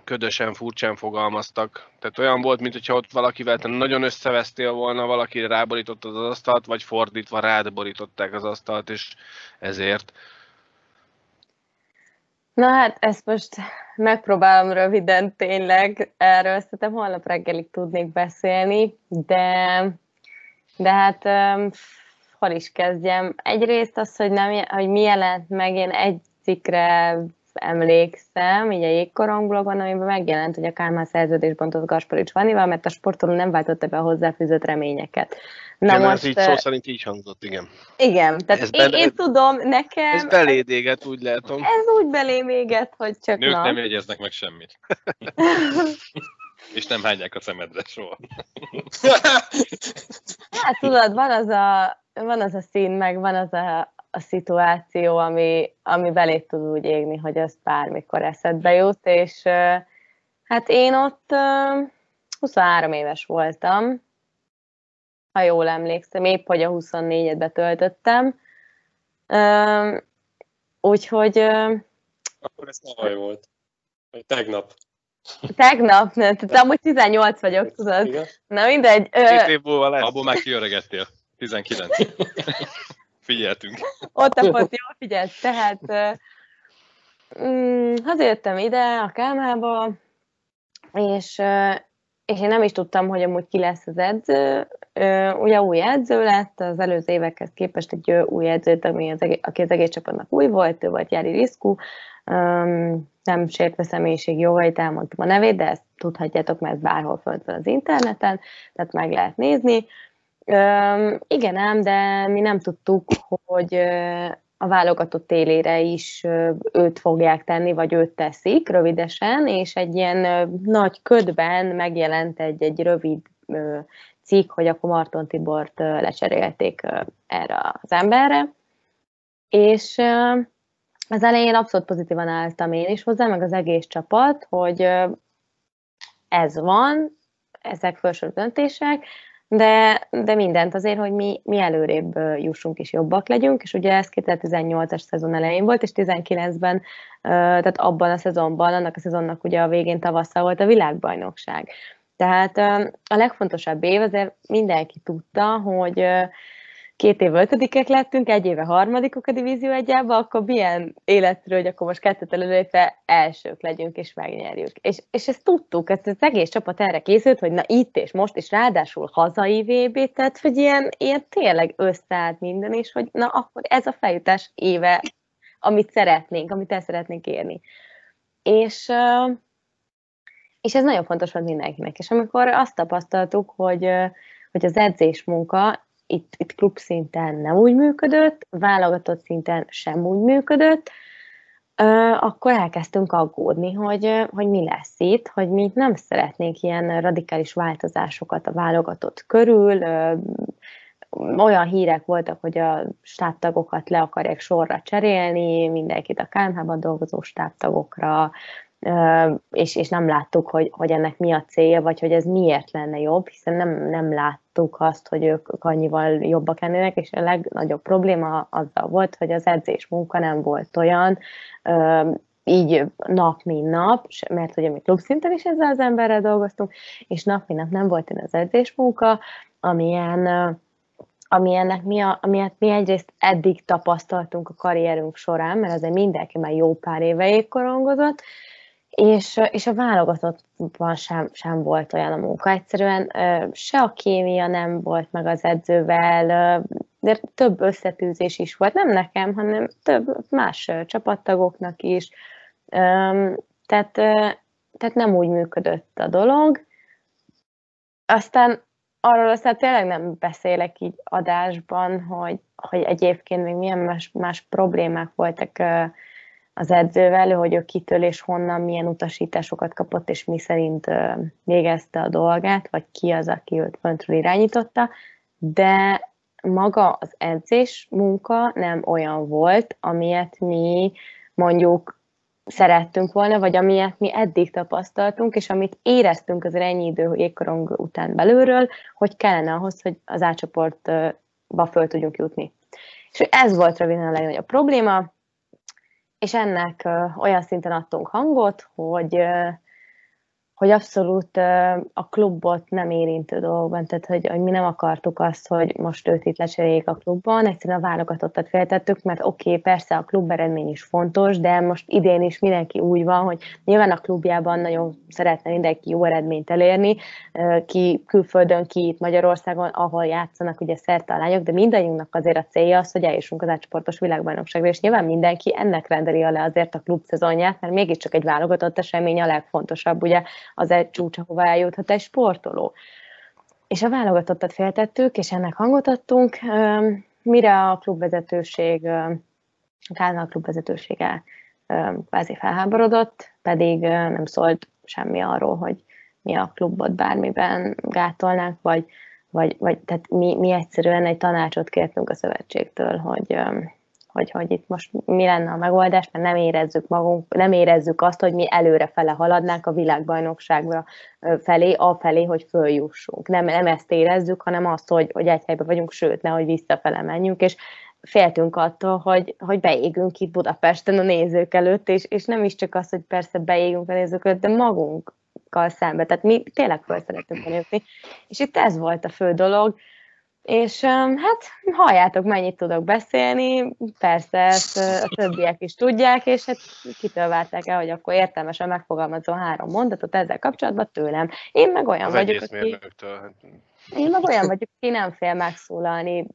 ködösen, furcsán fogalmaztak. Tehát olyan volt, mintha ott valakivel te nagyon összevesztél volna, valaki ráborítottad az asztalt, vagy fordítva rád borították az asztalt, és ezért. Na hát ezt most megpróbálom röviden tényleg, erről szerintem holnap reggelig tudnék beszélni, de, de hát hol is kezdjem. Egyrészt az, hogy, nem, hogy mi jelent meg, én egy cikkre emlékszem, így a Jégkorong blogon, amiben megjelent, hogy a Kálmán szerződésbontott Gasparics Vanival, mert a sportoló nem váltotta be a hozzáfűzött reményeket. Na most, ez így szó szerint így hangzott, igen. igen, tehát ez én, én tudom, nekem Ez beléd éget, úgy látom. ez úgy belém éget, hogy csak Nők na. nem jegyeznek meg semmit. És nem hányják a szemedre soha. Hát tudod, van az a, van az a szín, meg van az a, a szituáció, ami, ami belé tud úgy égni, hogy az bármikor eszedbe jut, és hát én ott ö, 23 éves voltam, ha jól emlékszem, épp hogy a 24-et betöltöttem. Úgyhogy Akkor ez tavaly volt. Vagy tegnap. tegnap, ne, tehát amúgy 18 vagyok, tudod. Igen? Na mindegy. Két év múlva lesz. Abból már kiöregettél. 19. Figyeltünk. ott a pont jól figyelt, tehát mm, hazajöttem ide a Kálmába, és, és én nem is tudtam, hogy amúgy ki lesz az edző. Ugye új edző lett, az előző évekhez képest egy új edző, ami az aki az egész csapatnak új volt, ő volt Jári Riszkú. Öm, Nem sértve személyiség jogait, elmondtam a nevét, de ezt tudhatjátok, mert bárhol fönt van az interneten, tehát meg lehet nézni. Igen ám, de mi nem tudtuk, hogy a válogatott élére is őt fogják tenni, vagy őt teszik rövidesen, és egy ilyen nagy ködben megjelent egy, egy rövid cikk, hogy akkor Marton Tibort lecserélték erre az emberre, és az elején abszolút pozitívan álltam én is hozzá, meg az egész csapat, hogy ez van, ezek felső döntések, de, de mindent azért, hogy mi, mi előrébb jussunk és jobbak legyünk, és ugye ez 2018-as szezon elején volt, és 19-ben, tehát abban a szezonban, annak a szezonnak ugye a végén tavasszal volt a világbajnokság. Tehát a legfontosabb év azért mindenki tudta, hogy két év ötödikek lettünk, egy éve harmadikok a divízió egyába, akkor milyen életről, hogy akkor most kettőt előlépve elsők legyünk és megnyerjük. És, és ezt tudtuk, ezt az egész csapat erre készült, hogy na itt és most, és ráadásul hazai VB, tehát hogy ilyen, ilyen tényleg összeállt minden, és hogy na akkor ez a feljutás éve, amit szeretnénk, amit el szeretnénk érni. És, és ez nagyon fontos volt mindenkinek. És amikor azt tapasztaltuk, hogy, hogy az edzés munka itt, itt klub szinten nem úgy működött, válogatott szinten sem úgy működött, akkor elkezdtünk aggódni, hogy, hogy mi lesz itt, hogy mi nem szeretnénk ilyen radikális változásokat a válogatott körül, olyan hírek voltak, hogy a stábtagokat le akarják sorra cserélni, mindenkit a KMH-ban dolgozó stábtagokra, és, és nem láttuk, hogy, hogy ennek mi a célja, vagy hogy ez miért lenne jobb, hiszen nem, nem láttuk azt, hogy ők annyival jobbak lennének, és a legnagyobb probléma azzal volt, hogy az edzés munka nem volt olyan, így nap, mint nap, mert ugye mi klubszinten is ezzel az emberrel dolgoztunk, és nap, mint nap nem volt olyan az edzés munka, amilyen, ami ennek mi, a, amilyet mi egyrészt eddig tapasztaltunk a karrierünk során, mert azért mindenki már jó pár éve korongozott, és, és a válogatottban sem, sem volt olyan a munka. Egyszerűen se a kémia nem volt meg az edzővel, de több összetűzés is volt, nem nekem, hanem több más csapattagoknak is. Tehát, tehát nem úgy működött a dolog. Aztán arról aztán tényleg nem beszélek így adásban, hogy, hogy egyébként még milyen más, más problémák voltak az edzővel, hogy ő kitől és honnan milyen utasításokat kapott, és mi szerint végezte a dolgát, vagy ki az, aki őt föntről irányította, de maga az edzés munka nem olyan volt, amilyet mi mondjuk szerettünk volna, vagy amilyet mi eddig tapasztaltunk, és amit éreztünk az ennyi idő jégkorong után belülről, hogy kellene ahhoz, hogy az átcsoportba föl tudjunk jutni. És ez volt röviden a legnagyobb probléma, és ennek olyan szinten adtunk hangot, hogy hogy abszolút a klubot nem érintő dolgokban, tehát hogy, hogy mi nem akartuk azt, hogy most őt itt lecseréljék a klubban, egyszerűen a válogatottat féltettük, mert oké, okay, persze a klub eredmény is fontos, de most idén is mindenki úgy van, hogy nyilván a klubjában nagyon szeretne mindenki jó eredményt elérni, ki külföldön, ki itt Magyarországon, ahol játszanak ugye szerte a lányok, de mindannyiunknak azért a célja az, hogy eljussunk az átcsoportos világbajnokságra, és nyilván mindenki ennek rendeli le azért a klub szezonját, mert mégiscsak egy válogatott esemény a legfontosabb, ugye az egy csúcs, ahová eljuthat egy sportoló. És a válogatottat féltettük, és ennek hangot adtunk, mire a klubvezetőség, a Kázna klubvezetősége kvázi felháborodott, pedig nem szólt semmi arról, hogy mi a klubot bármiben gátolnánk, vagy, vagy, vagy tehát mi, mi egyszerűen egy tanácsot kértünk a szövetségtől, hogy, hogy, hogy itt most mi lenne a megoldás, mert nem érezzük magunk, nem érezzük azt, hogy mi előre fele haladnánk a világbajnokságra felé, a felé, hogy följussunk. Nem, nem ezt érezzük, hanem azt, hogy, hogy egy helyben vagyunk, sőt, nehogy visszafele menjünk, és féltünk attól, hogy, hogy beégünk itt Budapesten a nézők előtt, és, és nem is csak az, hogy persze beégünk a nézők előtt, de magunkkal szembe. Tehát mi tényleg föl szeretünk jutni. És itt ez volt a fő dolog, és hát halljátok, mennyit tudok beszélni, persze ezt a többiek is tudják, és hát kitől várták el, hogy akkor értelmesen megfogalmazom három mondatot ezzel kapcsolatban tőlem. Én meg olyan Az vagyok, aki... Hát. Én meg olyan vagyok, aki nem fél megszólalni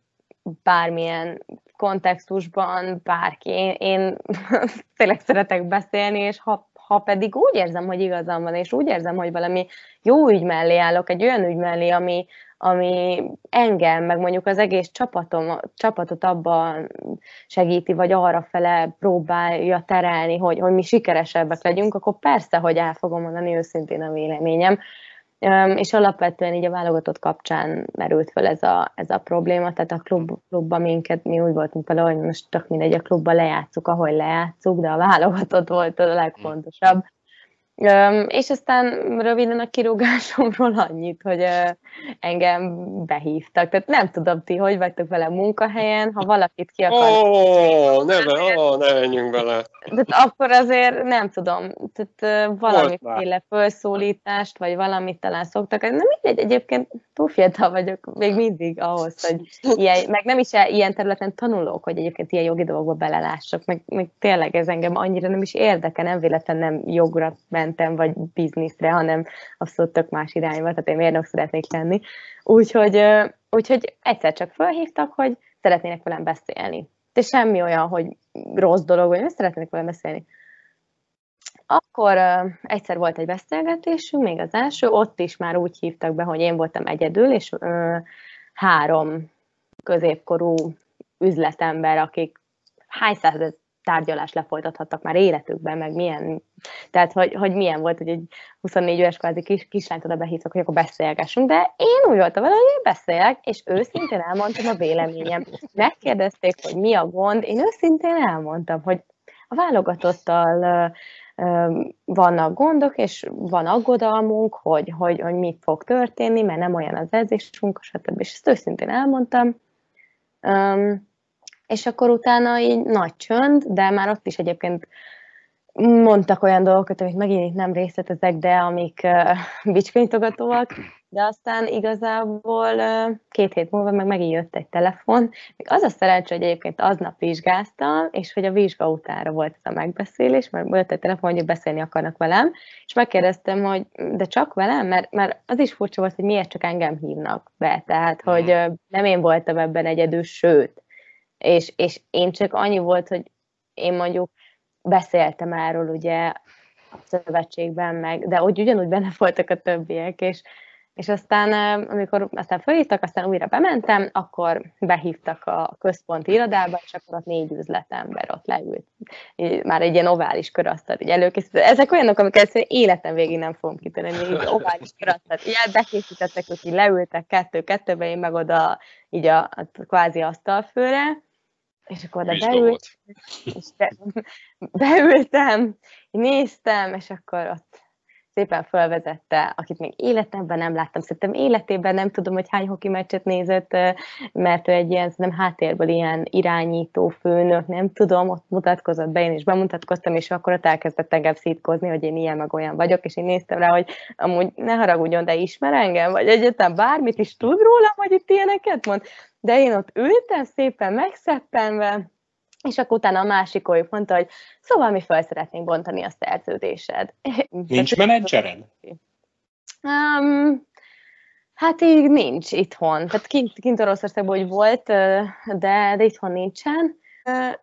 bármilyen kontextusban, bárki. Én, én tényleg szeretek beszélni, és ha, ha pedig úgy érzem, hogy igazam van, és úgy érzem, hogy valami jó ügy mellé állok, egy olyan ügy mellé, ami, ami engem, meg mondjuk az egész csapatom, csapatot abban segíti, vagy arra fele próbálja terelni, hogy, hogy mi sikeresebbek legyünk, akkor persze, hogy el fogom mondani őszintén a véleményem. és alapvetően így a válogatott kapcsán merült fel ez a, ez a probléma, tehát a klub, klubban minket, mi úgy voltunk vele, hogy most tök mindegy, a klubban lejátszuk, ahogy lejátszuk, de a válogatott volt a legfontosabb. És aztán röviden a kirúgásomról annyit, hogy engem behívtak. Tehát nem tudom ti, hogy vagytok vele munkahelyen, ha valakit ki akar... Ó, oh, ne, be, oh, ne menjünk bele. Tehát akkor azért nem tudom, tehát valamiféle felszólítást, vagy valamit talán szoktak. Nem mindegy, egyébként túl fiatal vagyok még mindig ahhoz, hogy ilyen, meg nem is ilyen területen tanulok, hogy egyébként ilyen jogi dolgokba belelássak, meg, meg tényleg ez engem annyira nem is érdekel, nem véletlen nem jogra mentem, vagy bizniszre, hanem abszolút tök más irányba, tehát én mérnök szeretnék lenni. Úgyhogy, úgyhogy egyszer csak felhívtak, hogy szeretnének velem beszélni. De semmi olyan, hogy rossz dolog, vagy nem szeretnének velem beszélni. Akkor egyszer volt egy beszélgetésünk, még az első, ott is már úgy hívtak be, hogy én voltam egyedül, és uh, három középkorú üzletember, akik hány száz tárgyalást lefolytathattak már életükben, meg milyen, tehát hogy, hogy milyen volt, hogy egy 24 éves kvázi kis, kislányt oda behívtak, hogy akkor beszélgessünk, de én úgy voltam vele, hogy én beszélek, és őszintén elmondtam a véleményem. Megkérdezték, hogy mi a gond, én őszintén elmondtam, hogy a válogatottal vannak gondok, és van aggodalmunk, hogy, hogy, hogy mit fog történni, mert nem olyan az edzésünk, stb. És ezt őszintén elmondtam. És akkor utána így nagy csönd, de már ott is egyébként mondtak olyan dolgokat, amik megint nem részletezek, de amik uh, bicskanyitogatóak, de aztán igazából uh, két hét múlva meg megint jött egy telefon. Még az a szerencsé, hogy egyébként aznap vizsgáztam, és hogy a vizsga utára volt ez a megbeszélés, mert jött egy telefon, hogy beszélni akarnak velem, és megkérdeztem, hogy de csak velem, mert, mert az is furcsa volt, hogy miért csak engem hívnak be, tehát hogy uh, nem én voltam ebben egyedül, sőt, és, és én csak annyi volt, hogy én mondjuk beszéltem erről ugye a szövetségben meg, de hogy ugyanúgy benne voltak a többiek, és, és aztán, amikor aztán felhívtak, aztán újra bementem, akkor behívtak a központi irodába, és akkor ott négy üzletember ott leült. Már egy ilyen ovális körasztal így előkészített. Ezek olyanok, amiket életem végig nem fogom kitenni, így ovális körasztal. Így bekészítettek, hogy leültek kettő-kettőbe, én meg oda így a, a kvázi asztalfőre, és akkor oda beült, és be, beültem, néztem, és akkor ott szépen felvezette, akit még életemben nem láttam. Szerintem életében nem tudom, hogy hány hoki meccset nézett, mert ő egy ilyen, szerintem háttérből ilyen irányító főnök, nem tudom, ott mutatkozott be, én is bemutatkoztam, és akkor ott elkezdett engem szítkozni, hogy én ilyen meg olyan vagyok, és én néztem rá, hogy amúgy ne haragudjon, de ismer engem, vagy egyetem bármit is tud róla, vagy itt ilyeneket mond. De én ott ültem szépen megszeppenve, és akkor utána a másik olyuk mondta, hogy szóval mi fel szeretnénk bontani a szerződésed. Nincs menedzsered? Um, hát így nincs itthon. Tehát kint, kint Oroszországban hogy volt, de, de itthon nincsen.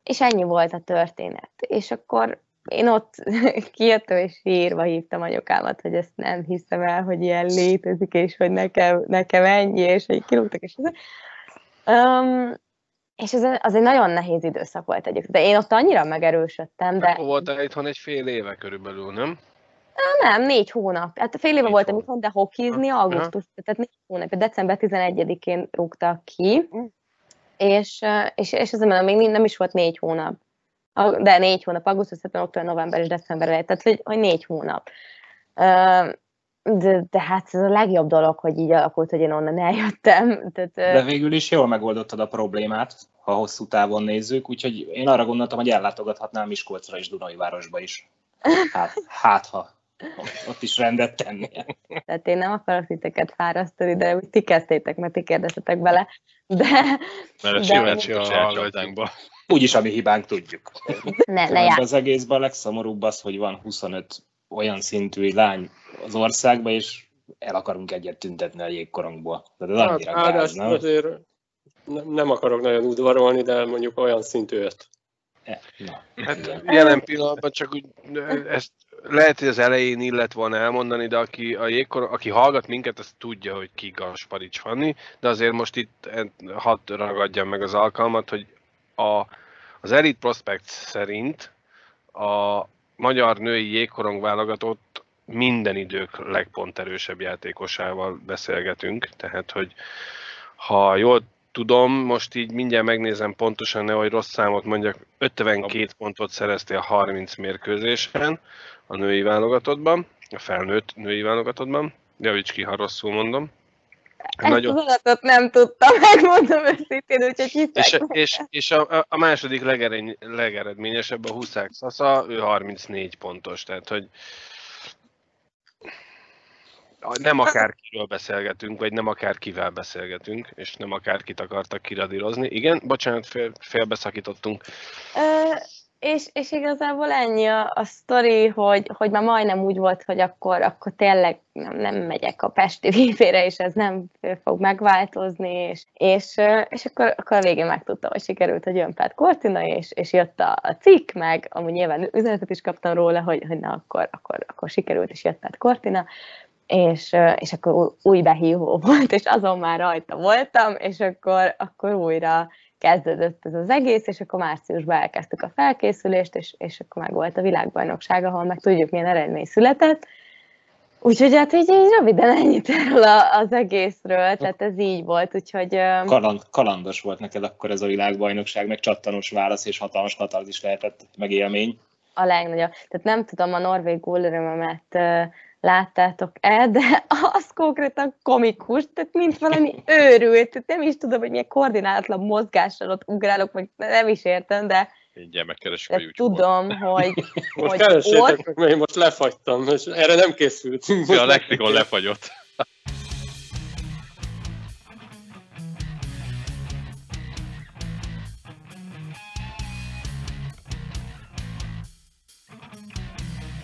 És ennyi volt a történet. És akkor én ott kijöttem és írva hívtam anyukámat, hogy ezt nem hiszem el, hogy ilyen létezik, és hogy nekem, nekem ennyi, és hogy kirúgtak, és ez. Um, és ez az egy nagyon nehéz időszak volt egyébként. De én ott annyira megerősödtem, de... Akkor voltál itthon egy fél éve körülbelül, nem? Nem, négy hónap. Hát fél éve négy voltam itthon, de hokizni augusztus, ja. tehát négy hónap. December 11-én rúgtak ki, hm. és, és, és ez mondom, még nem is volt négy hónap. De négy hónap, augusztus, szeptember, október, november és december elejé, tehát hogy, hogy négy hónap. De, de hát ez a legjobb dolog, hogy így alakult, hogy én onnan eljöttem. Tehát, de végül is jól megoldottad a problémát, ha hosszú távon nézzük, úgyhogy én arra gondoltam, hogy ellátogathatnám Miskolcra és városba is. Hát, hát ha ott is rendet tenni. Tehát én nem akarok titeket fárasztani, de úgy ti kezdtétek, mert ti kérdeztetek bele. De, mert a sívácsi a hallgatánkba. Úgyis a mi hibánk tudjuk. Ne, ne az egészben a legszomorúbb az, hogy van 25 olyan szintű lány az országba, és el akarunk egyet tüntetni a jégkorongból. Tehát ez annyira hát, gáz, nem? Azért nem akarok nagyon udvarolni, de mondjuk olyan szintű öt. E, na, hát igen. jelen pillanatban csak úgy, ezt lehet, hogy az elején illet volna elmondani, de aki, a jégkor, aki hallgat minket, az tudja, hogy ki Gasparics Fanni, de azért most itt hadd ragadjam meg az alkalmat, hogy a, az Elite Prospects szerint a magyar női jégkorong válogatott minden idők legpont erősebb játékosával beszélgetünk, tehát hogy ha jól tudom, most így mindjárt megnézem pontosan, hogy rossz számot mondjak, 52 pontot szereztél 30 mérkőzésen a női válogatottban, a felnőtt női válogatottban. Javíts ki, ha rosszul mondom. Ezt Nagyon... az adatot nem tudtam, megmondom őszintén, úgyhogy És, és, és a, a második legerény, legeredményesebb a Huszák Szasza, ő 34 pontos, tehát hogy nem akárkiről beszélgetünk, vagy nem akárkivel beszélgetünk, és nem akárkit akartak kiradírozni. Igen, bocsánat, fél, félbeszakítottunk. Uh, és, és igazából ennyi a, a sztori, hogy, hogy már majdnem úgy volt, hogy akkor, akkor tényleg nem, nem megyek a Pesti vívére, és ez nem fog megváltozni, és, és, és akkor, akkor a végén megtudtam, hogy sikerült, hogy jön Pet Cortina, és, és jött a, a cikk, meg amúgy nyilván üzenetet is kaptam róla, hogy, hogy na, akkor, akkor, akkor sikerült, és jött Pet Cortina, és, és akkor új behívó volt, és azon már rajta voltam, és akkor, akkor újra kezdődött ez az egész, és akkor márciusban elkezdtük a felkészülést, és, és akkor meg volt a világbajnokság, ahol meg tudjuk, milyen eredmény született. Úgyhogy hát így, így röviden ennyit erről az egészről, tehát ez így volt, úgyhogy... Kaland, kalandos volt neked akkor ez a világbajnokság, meg csattanos válasz és hatalmas is lehetett, meg élmény. A legnagyobb. Tehát nem tudom, a norvég gólörömömet láttátok-e, de az konkrétan komikus, tehát mint valami őrült, tehát nem is tudom, hogy milyen koordinálatlan mozgással ott ugrálok, vagy nem is értem, de Mindjárt megkeresek a youtube Tudom, hogy, most hogy keresétek ott... meg, mert én most lefagytam, és erre nem készültünk. Ja, a lexikon lefagyott.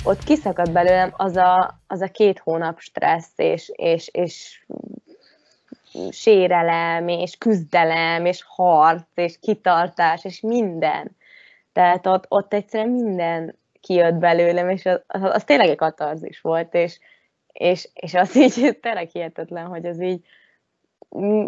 Ott kiszakadt belőlem az a, az a két hónap stressz, és, és, és sérelem, és küzdelem, és harc, és kitartás, és minden. Tehát ott, ott egyszerűen minden kijött belőlem, és az, az, az tényleg egy katarzis volt, és, és, és az így tényleg hihetetlen, hogy az így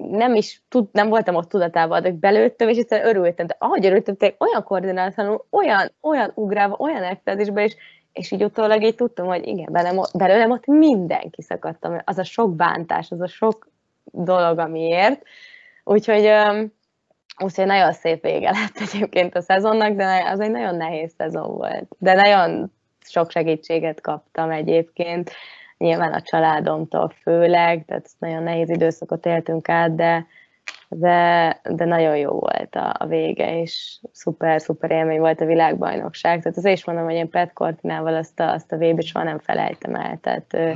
nem is tud, nem voltam ott tudatában, de belőttem, és egyszerűen örültem, de ahogy örültem, olyan koordinálatlanul, olyan, olyan ugrálva, olyan ekstázisban, és, és így utólag így tudtam, hogy igen, belem, belőlem ott mindenki szakadtam, az a sok bántás, az a sok dolog, amiért. Úgyhogy, úgyhogy nagyon szép vége lett egyébként a szezonnak, de az egy nagyon nehéz szezon volt. De nagyon sok segítséget kaptam egyébként, nyilván a családomtól főleg, tehát nagyon nehéz időszakot éltünk át, de, de, de nagyon jó volt a, a vége, és szuper, szuper élmény volt a világbajnokság. Tehát azért is mondom, hogy én Pet Cortinával azt a, azt a vb soha nem felejtem el. Tehát ő,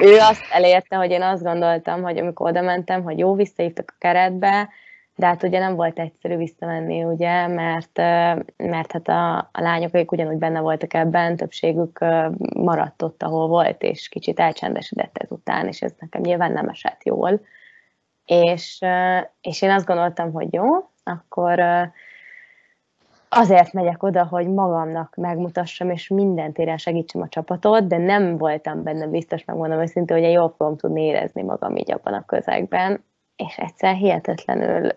ő azt elérte, hogy én azt gondoltam, hogy amikor oda mentem, hogy jó, visszahívtak a keretbe, de hát ugye nem volt egyszerű visszamenni, ugye, mert, mert hát a, a lányok, akik ugyanúgy benne voltak ebben, többségük maradt ott, ahol volt, és kicsit elcsendesedett ezután, és ez nekem nyilván nem esett jól. És, és én azt gondoltam, hogy jó, akkor azért megyek oda, hogy magamnak megmutassam, és minden téren segítsem a csapatot, de nem voltam benne biztos, megmondom őszintén, hogy jól fogom tudni érezni magam így abban a közegben, és egyszer hihetetlenül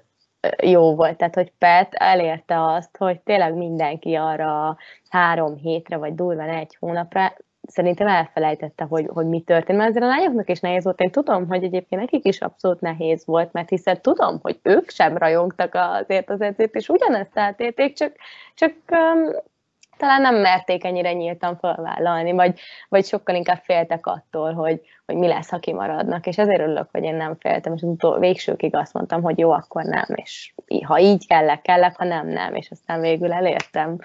jó volt, tehát hogy Pet elérte azt, hogy tényleg mindenki arra három hétre, vagy durván egy hónapra szerintem elfelejtette, hogy, hogy mi történt, mert azért a lányoknak is nehéz volt. Én tudom, hogy egyébként nekik is abszolút nehéz volt, mert hiszen tudom, hogy ők sem rajongtak azért az edzést, és ugyanezt átélték, csak, csak um, talán nem merték ennyire nyíltan felvállalni, vagy, vagy sokkal inkább féltek attól, hogy, hogy mi lesz, ha kimaradnak, és ezért örülök, hogy én nem féltem, és az utol, végsőkig azt mondtam, hogy jó, akkor nem, és ha így kellek, kellek, ha nem, nem, és aztán végül elértem,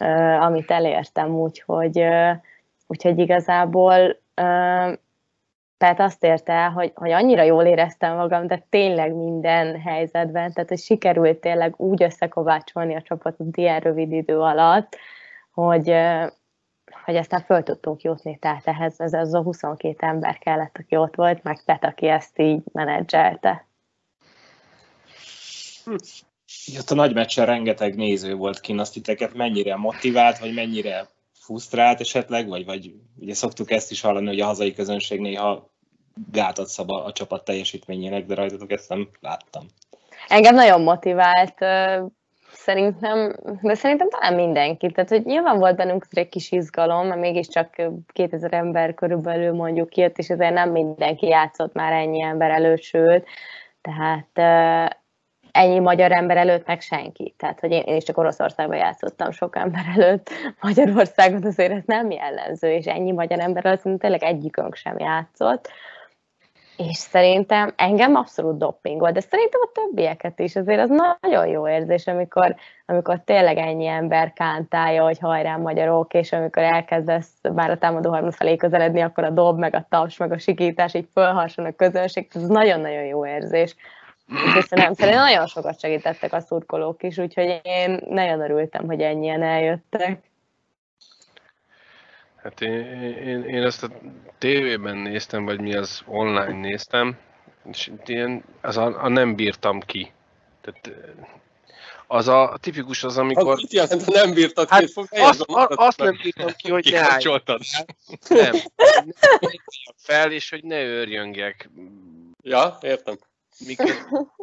uh, amit elértem, úgyhogy uh, Úgyhogy igazából tehát azt érte el, hogy, hogy annyira jól éreztem magam, de tényleg minden helyzetben, tehát hogy sikerült tényleg úgy összekovácsolni a csapatot ilyen rövid idő alatt, hogy, hogy aztán föl tudtunk jutni, tehát ehhez ez az a 22 ember kellett, aki ott volt, meg Pet, aki ezt így menedzselte. Ott a nagy meccsen rengeteg néző volt kint, azt titeket mennyire motivált, vagy mennyire fusztrált esetleg, vagy, vagy ugye szoktuk ezt is hallani, hogy a hazai közönség néha gátat szab a, a csapat teljesítményének, de rajtatok ezt nem láttam. Engem nagyon motivált, Szerintem, de szerintem talán mindenki. Tehát, hogy nyilván volt bennünk egy kis izgalom, mert mégiscsak 2000 ember körülbelül mondjuk kijött, és azért nem mindenki játszott már ennyi ember előtt, sőt, tehát ennyi magyar ember előtt meg senki. Tehát, hogy én, én is csak Oroszországban játszottam sok ember előtt. Magyarországon azért ez nem jellemző, és ennyi magyar ember előtt tényleg egyikünk sem játszott és szerintem engem abszolút dopping volt, de szerintem a többieket is, azért az nagyon jó érzés, amikor, amikor tényleg ennyi ember kántálja, hogy hajrá magyarok, és amikor elkezdesz már a támadó harmad felé közeledni, akkor a dob, meg a taps, meg a sikítás így fölharson a közönség, ez nagyon-nagyon jó érzés. Köszönöm, szerintem nagyon sokat segítettek a szurkolók is, úgyhogy én nagyon örültem, hogy ennyien eljöttek. Hát én, én, én ezt a tévében néztem, vagy mi az online néztem, és ilyen, az a, a nem bírtam ki. Tehát az a tipikus az, amikor... Az mit jelent, ha nem bírtad hát ki? Azt, a, azt nem bírtam ki, hogy ne Nem. Nem. fel, és hogy ne őrjöngek. Ja, értem.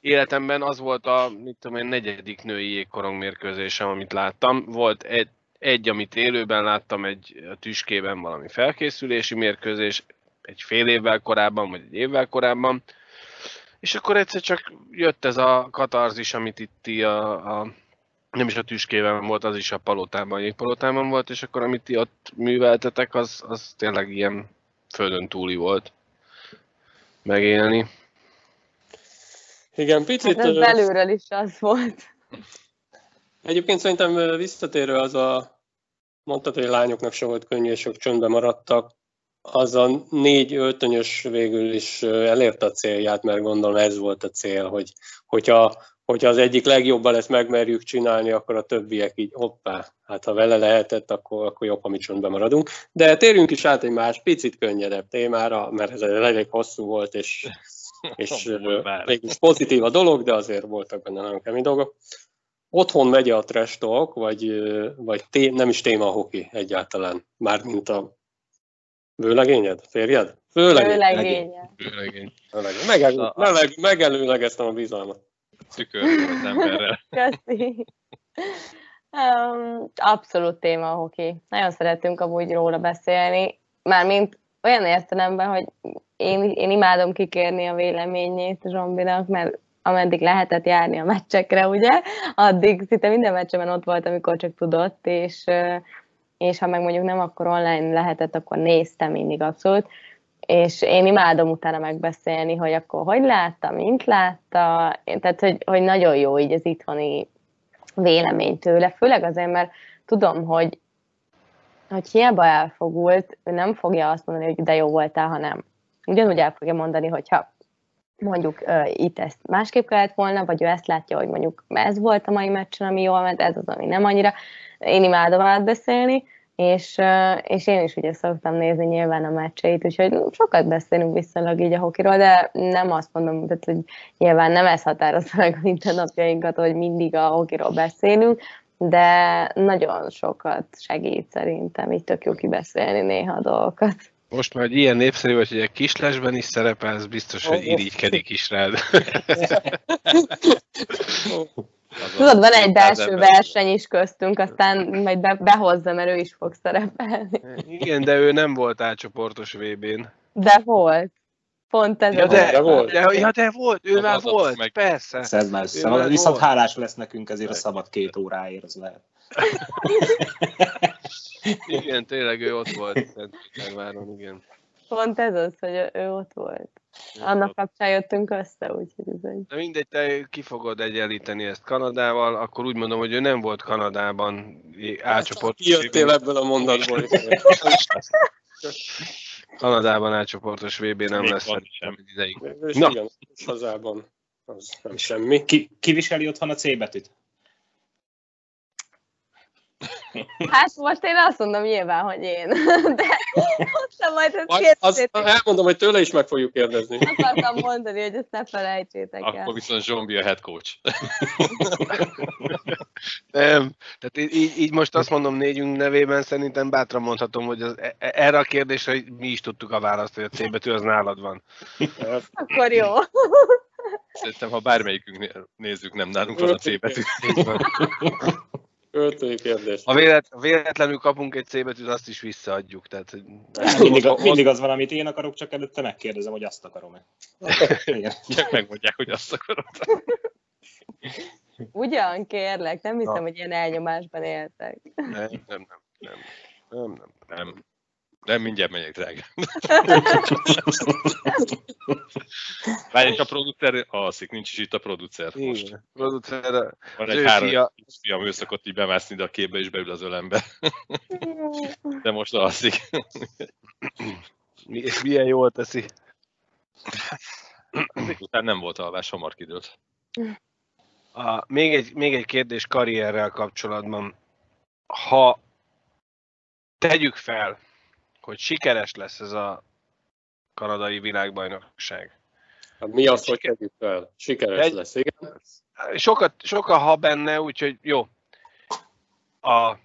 Életemben az volt a, mit tudom én, negyedik női jégkorong mérkőzésem, amit láttam. Volt egy, egy, amit élőben láttam egy a tüskében valami felkészülési mérkőzés, egy fél évvel korábban, vagy egy évvel korábban, és akkor egyszer csak jött ez a katarzis, amit itt a, a nem is a tüskében volt, az is a palotában, a jégpalotában volt, és akkor amit ti ott műveltetek, az, az tényleg ilyen földön túli volt megélni. Igen, picit... Hát ez belülről is az volt. Egyébként szerintem visszatérő az a, mondtad, hogy a lányoknak se volt könnyű, és ők csöndbe maradtak, az a négy öltönyös végül is elérte a célját, mert gondolom ez volt a cél, hogy hogyha, hogyha az egyik legjobban ezt megmerjük csinálni, akkor a többiek így hoppá, hát ha vele lehetett, akkor, akkor jobb, ha mi csöndbe maradunk. De térjünk is át egy más, picit könnyedebb témára, mert ez elég hosszú volt, és, és mégis pozitív a dolog, de azért voltak benne nagyon kemény dolgok otthon megy a trash talk, vagy, vagy té- nem is téma a hoki egyáltalán, mármint a vőlegényed, férjed? Vőlegényed. Vőlegény. Megelő, meleg, megelőlegeztem a bizalmat. Tükör az emberrel. Köszi. Um, abszolút téma a hoki. Nagyon szeretünk amúgy róla beszélni, mármint olyan értelemben, hogy én, én imádom kikérni a véleményét Zsombinak, mert ameddig lehetett járni a meccsekre, ugye, addig szinte minden meccsemen ott volt, amikor csak tudott, és, és ha meg mondjuk nem akkor online lehetett, akkor néztem mindig abszolút, és én imádom utána megbeszélni, hogy akkor hogy látta, mint látta, tehát hogy, hogy nagyon jó így az itthoni vélemény tőle, főleg azért, mert tudom, hogy, hogy hiába elfogult, ő nem fogja azt mondani, hogy de jó voltál, hanem ugyanúgy el fogja mondani, hogyha mondjuk uh, itt ezt másképp kellett volna, vagy ő ezt látja, hogy mondjuk ez volt a mai meccsen, ami jól ment, ez az, ami nem annyira. Én imádom átbeszélni, és, uh, és én is ugye szoktam nézni nyilván a meccseit, úgyhogy sokat beszélünk viszonylag így a hokiról, de nem azt mondom, tehát, hogy nyilván nem ez határozza meg a mindennapjainkat, hogy mindig a hokiról beszélünk, de nagyon sokat segít szerintem, így tök jó kibeszélni néha a dolgokat. Most már, hogy ilyen népszerű vagy, hogy egy kislesben is szerepelsz, biztos, hogy irigykedik is rád. Tudod, van egy belső verseny is köztünk, aztán majd be, behozza, mert ő is fog szerepelni. Igen, de ő nem volt átcsoportos VB-n. De volt. Pont ez ja, de, de volt. De, ja, de volt, ő már volt, meg. persze. Szed már össze. Viszont hálás lesz nekünk ezért a szabad két óráért, az lehet. igen, tényleg ő ott volt Szentpéterváron, igen. Pont ez az, hogy ő ott volt. Annak kapcsán jöttünk össze, úgyhogy ez egy... De mindegy, te ki fogod egyenlíteni ezt Kanadával, akkor úgy mondom, hogy ő nem volt Kanadában átcsoport. Jöttél ebből a mondatból. Kanadában átcsoportos VB nem Még lesz. Sem. Na. Igen, hazában az nem semmi. Ki, ki viseli otthon a C betűt? Hát most én azt mondom nyilván, hogy én. De aztán majd ezt majd azt elmondom, hogy tőle is meg fogjuk kérdezni. Akartam mondani, hogy ezt ne felejtsétek el. Akkor viszont Zsombi a head coach. Nem, tehát így, így most azt mondom négyünk nevében, szerintem bátran mondhatom, hogy az, e- erre a kérdésre mi is tudtuk a választ, hogy a C betű az nálad van. Akkor jó. Szerintem, ha bármelyikünk nézzük, nem nálunk van a C betű. Költői kérdés. Ha vélet, véletlenül kapunk egy C betűt, azt is visszaadjuk. Tehát, mindig, mindig az van, amit én akarok, csak előtte megkérdezem, hogy azt akarom-e. Igen. Csak megmondják, hogy azt akarod. Ugyan, kérlek, nem hiszem, Na. hogy ilyen elnyomásban éltek. nem, nem, nem, nem, nem, nem. Nem. Nem, mindjárt megyek, drága. Várj, és a producer alszik, nincs is itt a producer most. Igen. Producer, Van egy három fia- fiam, ő szokott így bemászni ide a képbe, és beül az ölembe. De most alszik. és milyen jól teszi. Ezek után nem volt alvás, hamar kidőlt. A, még, egy, még egy kérdés karrierrel kapcsolatban. Ha tegyük fel, hogy sikeres lesz ez a kanadai világbajnokság. Hát mi az, hogy kezdjük fel? Sikeres Egy- lesz, igen. Sokat, sokkal ha benne, úgyhogy jó. A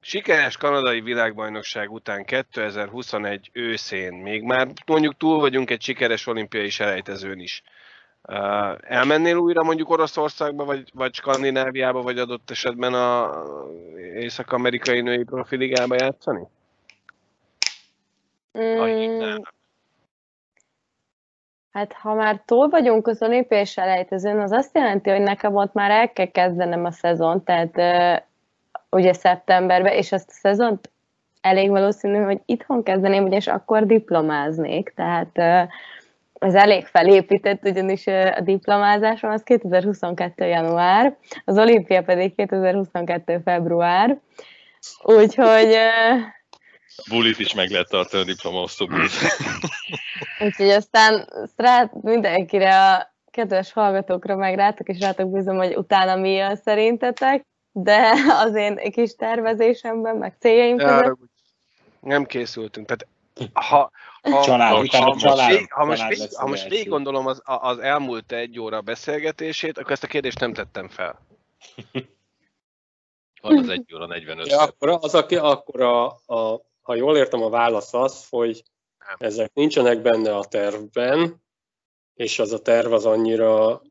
sikeres kanadai világbajnokság után 2021 őszén, még már mondjuk túl vagyunk egy sikeres olimpiai selejtezőn is. Elmennél újra mondjuk Oroszországba, vagy, vagy Skandináviába, vagy adott esetben a észak-amerikai női profiligába játszani? A. Hát ha már túl vagyunk az olimpiai selejtezőn, az azt jelenti, hogy nekem ott már el kell kezdenem a szezon, tehát uh, ugye szeptemberben, és azt a szezont elég valószínű, hogy itthon kezdeném, ugyanis akkor diplomáznék, tehát uh, ez elég felépített, ugyanis a diplomázásom az 2022. január, az olimpia pedig 2022. február, úgyhogy uh, Bulit is meg lehet tartani a diplomaosztó bulit. Úgyhogy aztán azt rá, mindenkire a kedves hallgatókra meg rátok, és rátok bízom, hogy utána mi jön szerintetek, de az én kis tervezésemben, meg céljaim között. Nem készültünk. Tehát ha, ha, Család, ha, utána ha, most, család, vég, ha, most, család vég, ha most végig gondolom az, az elmúlt egy óra beszélgetését, akkor ezt a kérdést nem tettem fel. Van az 1 óra 45 Ja, akkor, az, aki, akkor a, a, ha jól értem, a válasz az, hogy ezek nincsenek benne a tervben, és az a terv az annyira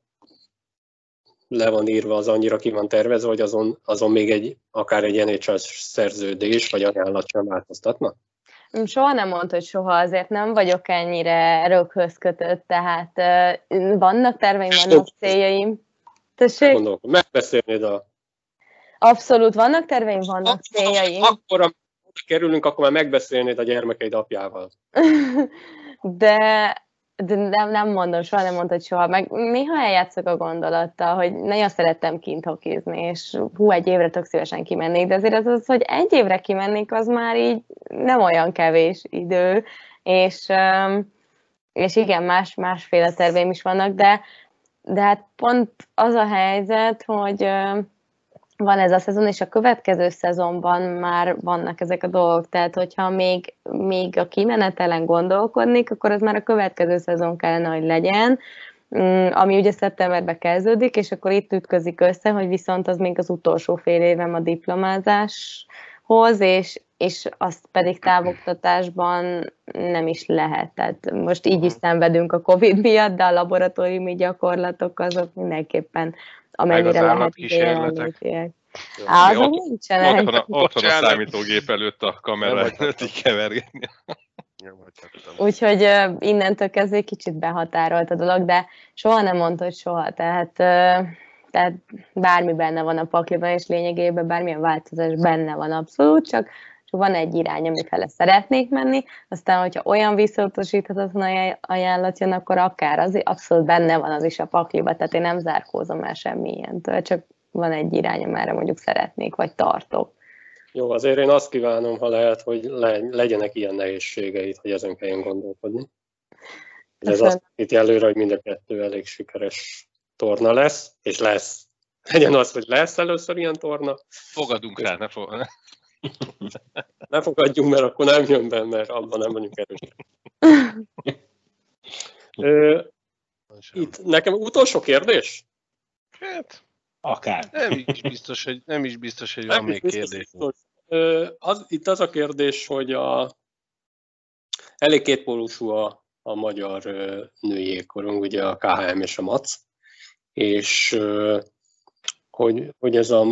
le van írva, az annyira ki van tervezve, hogy azon, azon még egy, akár egy NHL szerződés vagy ajánlat sem változtatna? Soha nem mondta, hogy soha, azért nem vagyok ennyire röghöz kötött, tehát vannak terveim, vannak céljaim. Tessék, Gondolom, megbeszélnéd a... abszolút vannak terveim, vannak céljaim. Akkor, kerülünk, akkor már megbeszélnéd a gyermekeid apjával. de, de nem, nem mondom, soha nem mondtad soha. Meg néha eljátszok a gondolattal, hogy nagyon szerettem kint hokizni, és hú, egy évre tök szívesen kimennék, de azért az, az, hogy egy évre kimennék, az már így nem olyan kevés idő, és, és igen, más, másféle terveim is vannak, de, de hát pont az a helyzet, hogy van ez a szezon, és a következő szezonban már vannak ezek a dolgok, tehát hogyha még, még a kimenetelen gondolkodnék, akkor az már a következő szezon kellene, hogy legyen, mm, ami ugye szeptemberben kezdődik, és akkor itt ütközik össze, hogy viszont az még az utolsó fél évem a diplomázáshoz, és, és azt pedig távoktatásban nem is lehet. Tehát most így is szenvedünk a Covid miatt, de a laboratóriumi gyakorlatok azok mindenképpen amennyire lehet jelenlétiek. Á, azok Ott- nincsenek. Otthon a, otthon a Bocsánat. számítógép előtt a kamera előtt így kevergetni. Úgyhogy innentől kezdve egy kicsit behatárolt a dolog, de soha nem mondta, hogy soha. Tehát, ö, tehát bármi benne van a pakliban, és lényegében bármilyen változás benne van abszolút, csak van egy irány, amifele szeretnék menni, aztán, hogyha olyan visszautasíthatatlan aj- ajánlat jön, akkor akár az abszolút benne van az is a pakliba, tehát én nem zárkózom el semmilyentől, csak van egy irány, amerre mondjuk szeretnék, vagy tartok. Jó, azért én azt kívánom, ha lehet, hogy le, legyenek ilyen nehézségeid, hogy ezen kelljen gondolkodni. Ez azt itt előre, hogy mind a kettő elég sikeres torna lesz, és lesz. Legyen az, hogy lesz először ilyen torna, Fogadunk rá, ne fog... ne fogadjunk, mert akkor nem jön be, mert abban nem vagyunk erősek. Ö, Itt nekem utolsó kérdés? Hát, Akár. nem is biztos, hogy, nem is biztos, hogy van Nem is még biztos, kérdés. az, itt az a kérdés, hogy a, elég kétpólusú a a magyar női jégkorong, ugye a KHM és a MAC, és hogy, hogy ez a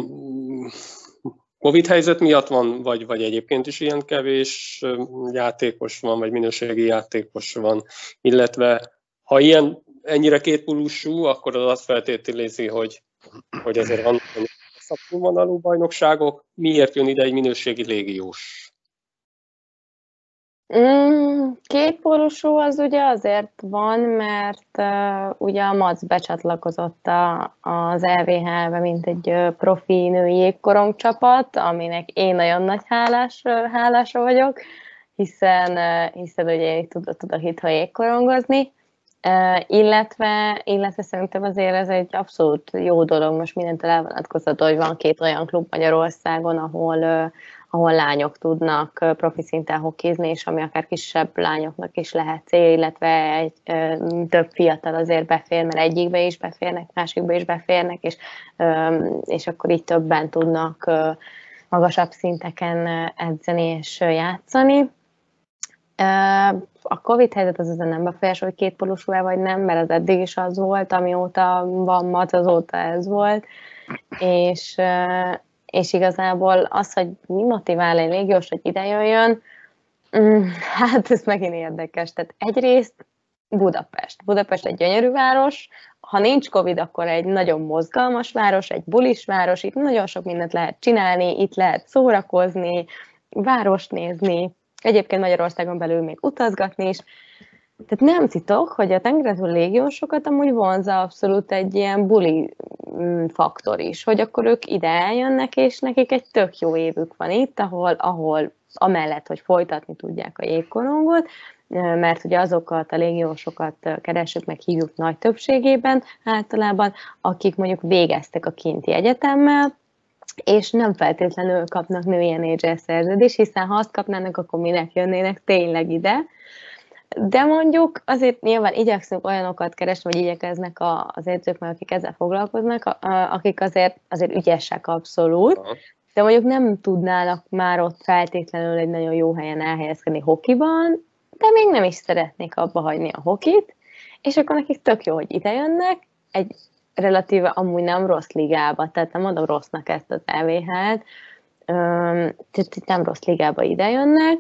Covid helyzet miatt van, vagy, vagy egyébként is ilyen kevés játékos van, vagy minőségi játékos van, illetve ha ilyen ennyire kétpólusú, akkor az azt feltételezi, hogy, hogy azért van szakvonalú bajnokságok. Miért jön ide egy minőségi légiós? Mm, kétpólusú az ugye azért van, mert uh, ugye a MAC becsatlakozott a, az LVH-be, mint egy uh, profi női jégkorong csapat, aminek én nagyon nagy hálás, uh, hálása vagyok, hiszen, uh, hiszen ugye én tudok, tudok itt jégkorongozni, Uh, illetve, illetve szerintem azért ez egy abszolút jó dolog, most mindentől elvonatkozott, hogy van két olyan klub Magyarországon, ahol, uh, ahol lányok tudnak profi szinten hokizni, és ami akár kisebb lányoknak is lehet cél, illetve egy, több fiatal azért befér, mert egyikbe is beférnek, másikba is beférnek, és, és akkor így többen tudnak magasabb szinteken edzeni és játszani. A Covid helyzet az ezen nem befolyásol, hogy kétpólusú vagy nem, mert az eddig is az volt, amióta van mat, azóta ez volt, és, és igazából az, hogy mi motivál egy légiós, hogy ide jöjjön, mm, hát ez megint érdekes. Tehát egyrészt Budapest. Budapest egy gyönyörű város, ha nincs Covid, akkor egy nagyon mozgalmas város, egy bulis város, itt nagyon sok mindent lehet csinálni, itt lehet szórakozni, várost nézni, egyébként Magyarországon belül még utazgatni is. Tehát nem titok, hogy a tengerező légiósokat amúgy vonza abszolút egy ilyen buli mm, faktor is, hogy akkor ők ide eljönnek, és nekik egy tök jó évük van itt, ahol, ahol amellett, hogy folytatni tudják a jégkorongot, mert ugye azokat a légiósokat keresünk, meg hívjuk nagy többségében általában, akik mondjuk végeztek a kinti egyetemmel, és nem feltétlenül kapnak női NHL szerződést, hiszen ha azt kapnának, akkor minek jönnének tényleg ide, de mondjuk azért nyilván igyekszünk olyanokat keresni, vagy igyekeznek az edzők, mert akik ezzel foglalkoznak, akik azért, azért ügyesek abszolút, de mondjuk nem tudnának már ott feltétlenül egy nagyon jó helyen elhelyezkedni hokiban, de még nem is szeretnék abba hagyni a hokit, és akkor nekik tök jó, hogy ide jönnek, egy relatíve amúgy nem rossz ligába, tehát nem mondom rossznak ezt az EVH-t, tehát nem rossz ligába idejönnek,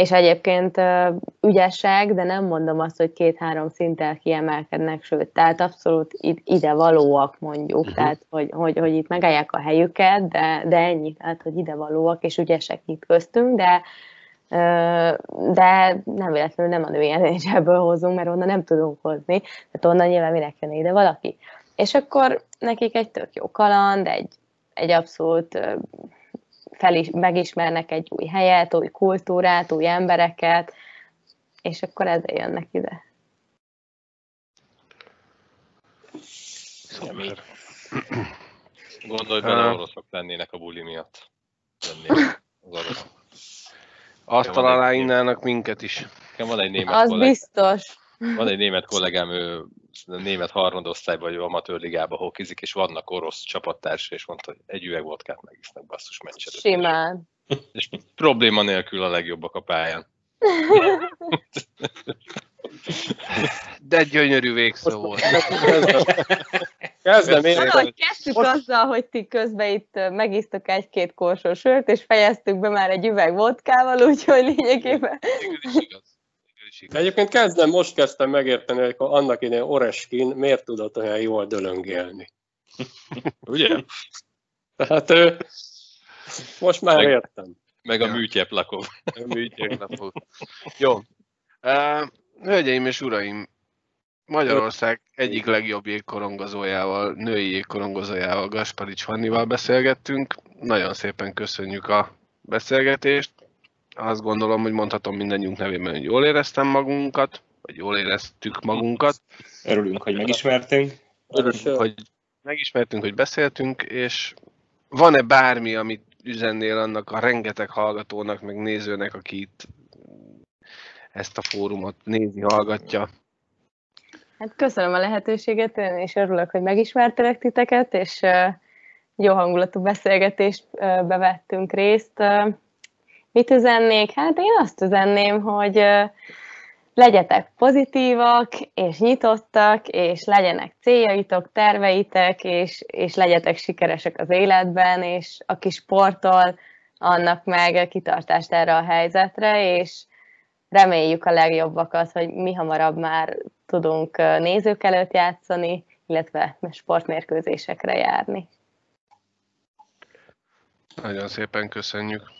és egyébként ügyesek, de nem mondom azt, hogy két-három szinttel kiemelkednek, sőt, tehát abszolút ide valóak mondjuk, uh-huh. tehát hogy, hogy, hogy itt megállják a helyüket, de, de ennyi, tehát hogy ide valóak, és ügyesek itt köztünk, de de nem véletlenül nem a női hozunk, mert onnan nem tudunk hozni, tehát onnan nyilván minek jön ide valaki. És akkor nekik egy tök jó kaland, egy, egy abszolút felis, megismernek egy új helyet, új kultúrát, új embereket, és akkor ezzel jönnek ide. Szuper. Gondolj bele, oroszok lennének a buli miatt. Lennének az oroszok. Azt találnának minket is. Van egy német Az kollég... biztos. Van egy német kollégám, ő német harmadosztályban, vagy amatőr ligában hokizik, és vannak orosz csapattársai, és mondta, hogy egy üveg vodkát megisznek basszus meccset. Simán. És probléma nélkül a legjobbak a pályán. De gyönyörű végszó volt. Kezdem én. kezdtük azzal, hogy ti közben itt megisztok egy-két korsó sört, és fejeztük be már egy üveg vodkával, úgyhogy lényegében... De egyébként kezdem, most kezdtem megérteni, hogy annak idején Oreskin miért tudott olyan jól dölöngélni. Ugye? Tehát ő, most már meg, értem. Meg a ja. műtyeplakov. A műtyeplakov. Jó. Uh, hölgyeim és uraim, Magyarország egyik legjobb jégkorongozójával, női jégkorongozójával, Gasparics Fannival beszélgettünk. Nagyon szépen köszönjük a beszélgetést azt gondolom, hogy mondhatom mindannyiunk nevében, hogy jól éreztem magunkat, vagy jól éreztük magunkat. Örülünk, hogy megismertünk. Örülünk, hogy megismertünk, hogy beszéltünk, és van-e bármi, amit üzennél annak a rengeteg hallgatónak, meg nézőnek, aki itt ezt a fórumot nézi, hallgatja? Hát köszönöm a lehetőséget, én is örülök, hogy megismertelek titeket, és jó hangulatú beszélgetést bevettünk részt. Mit üzennék? Hát én azt üzenném, hogy, legyetek pozitívak, és nyitottak, és legyenek céljaitok, terveitek, és, és legyetek sikeresek az életben, és aki sportol, annak meg kitartást erre a helyzetre, és reméljük a legjobbakat, hogy mi hamarabb már tudunk nézők előtt játszani, illetve sportmérkőzésekre járni. Nagyon szépen köszönjük.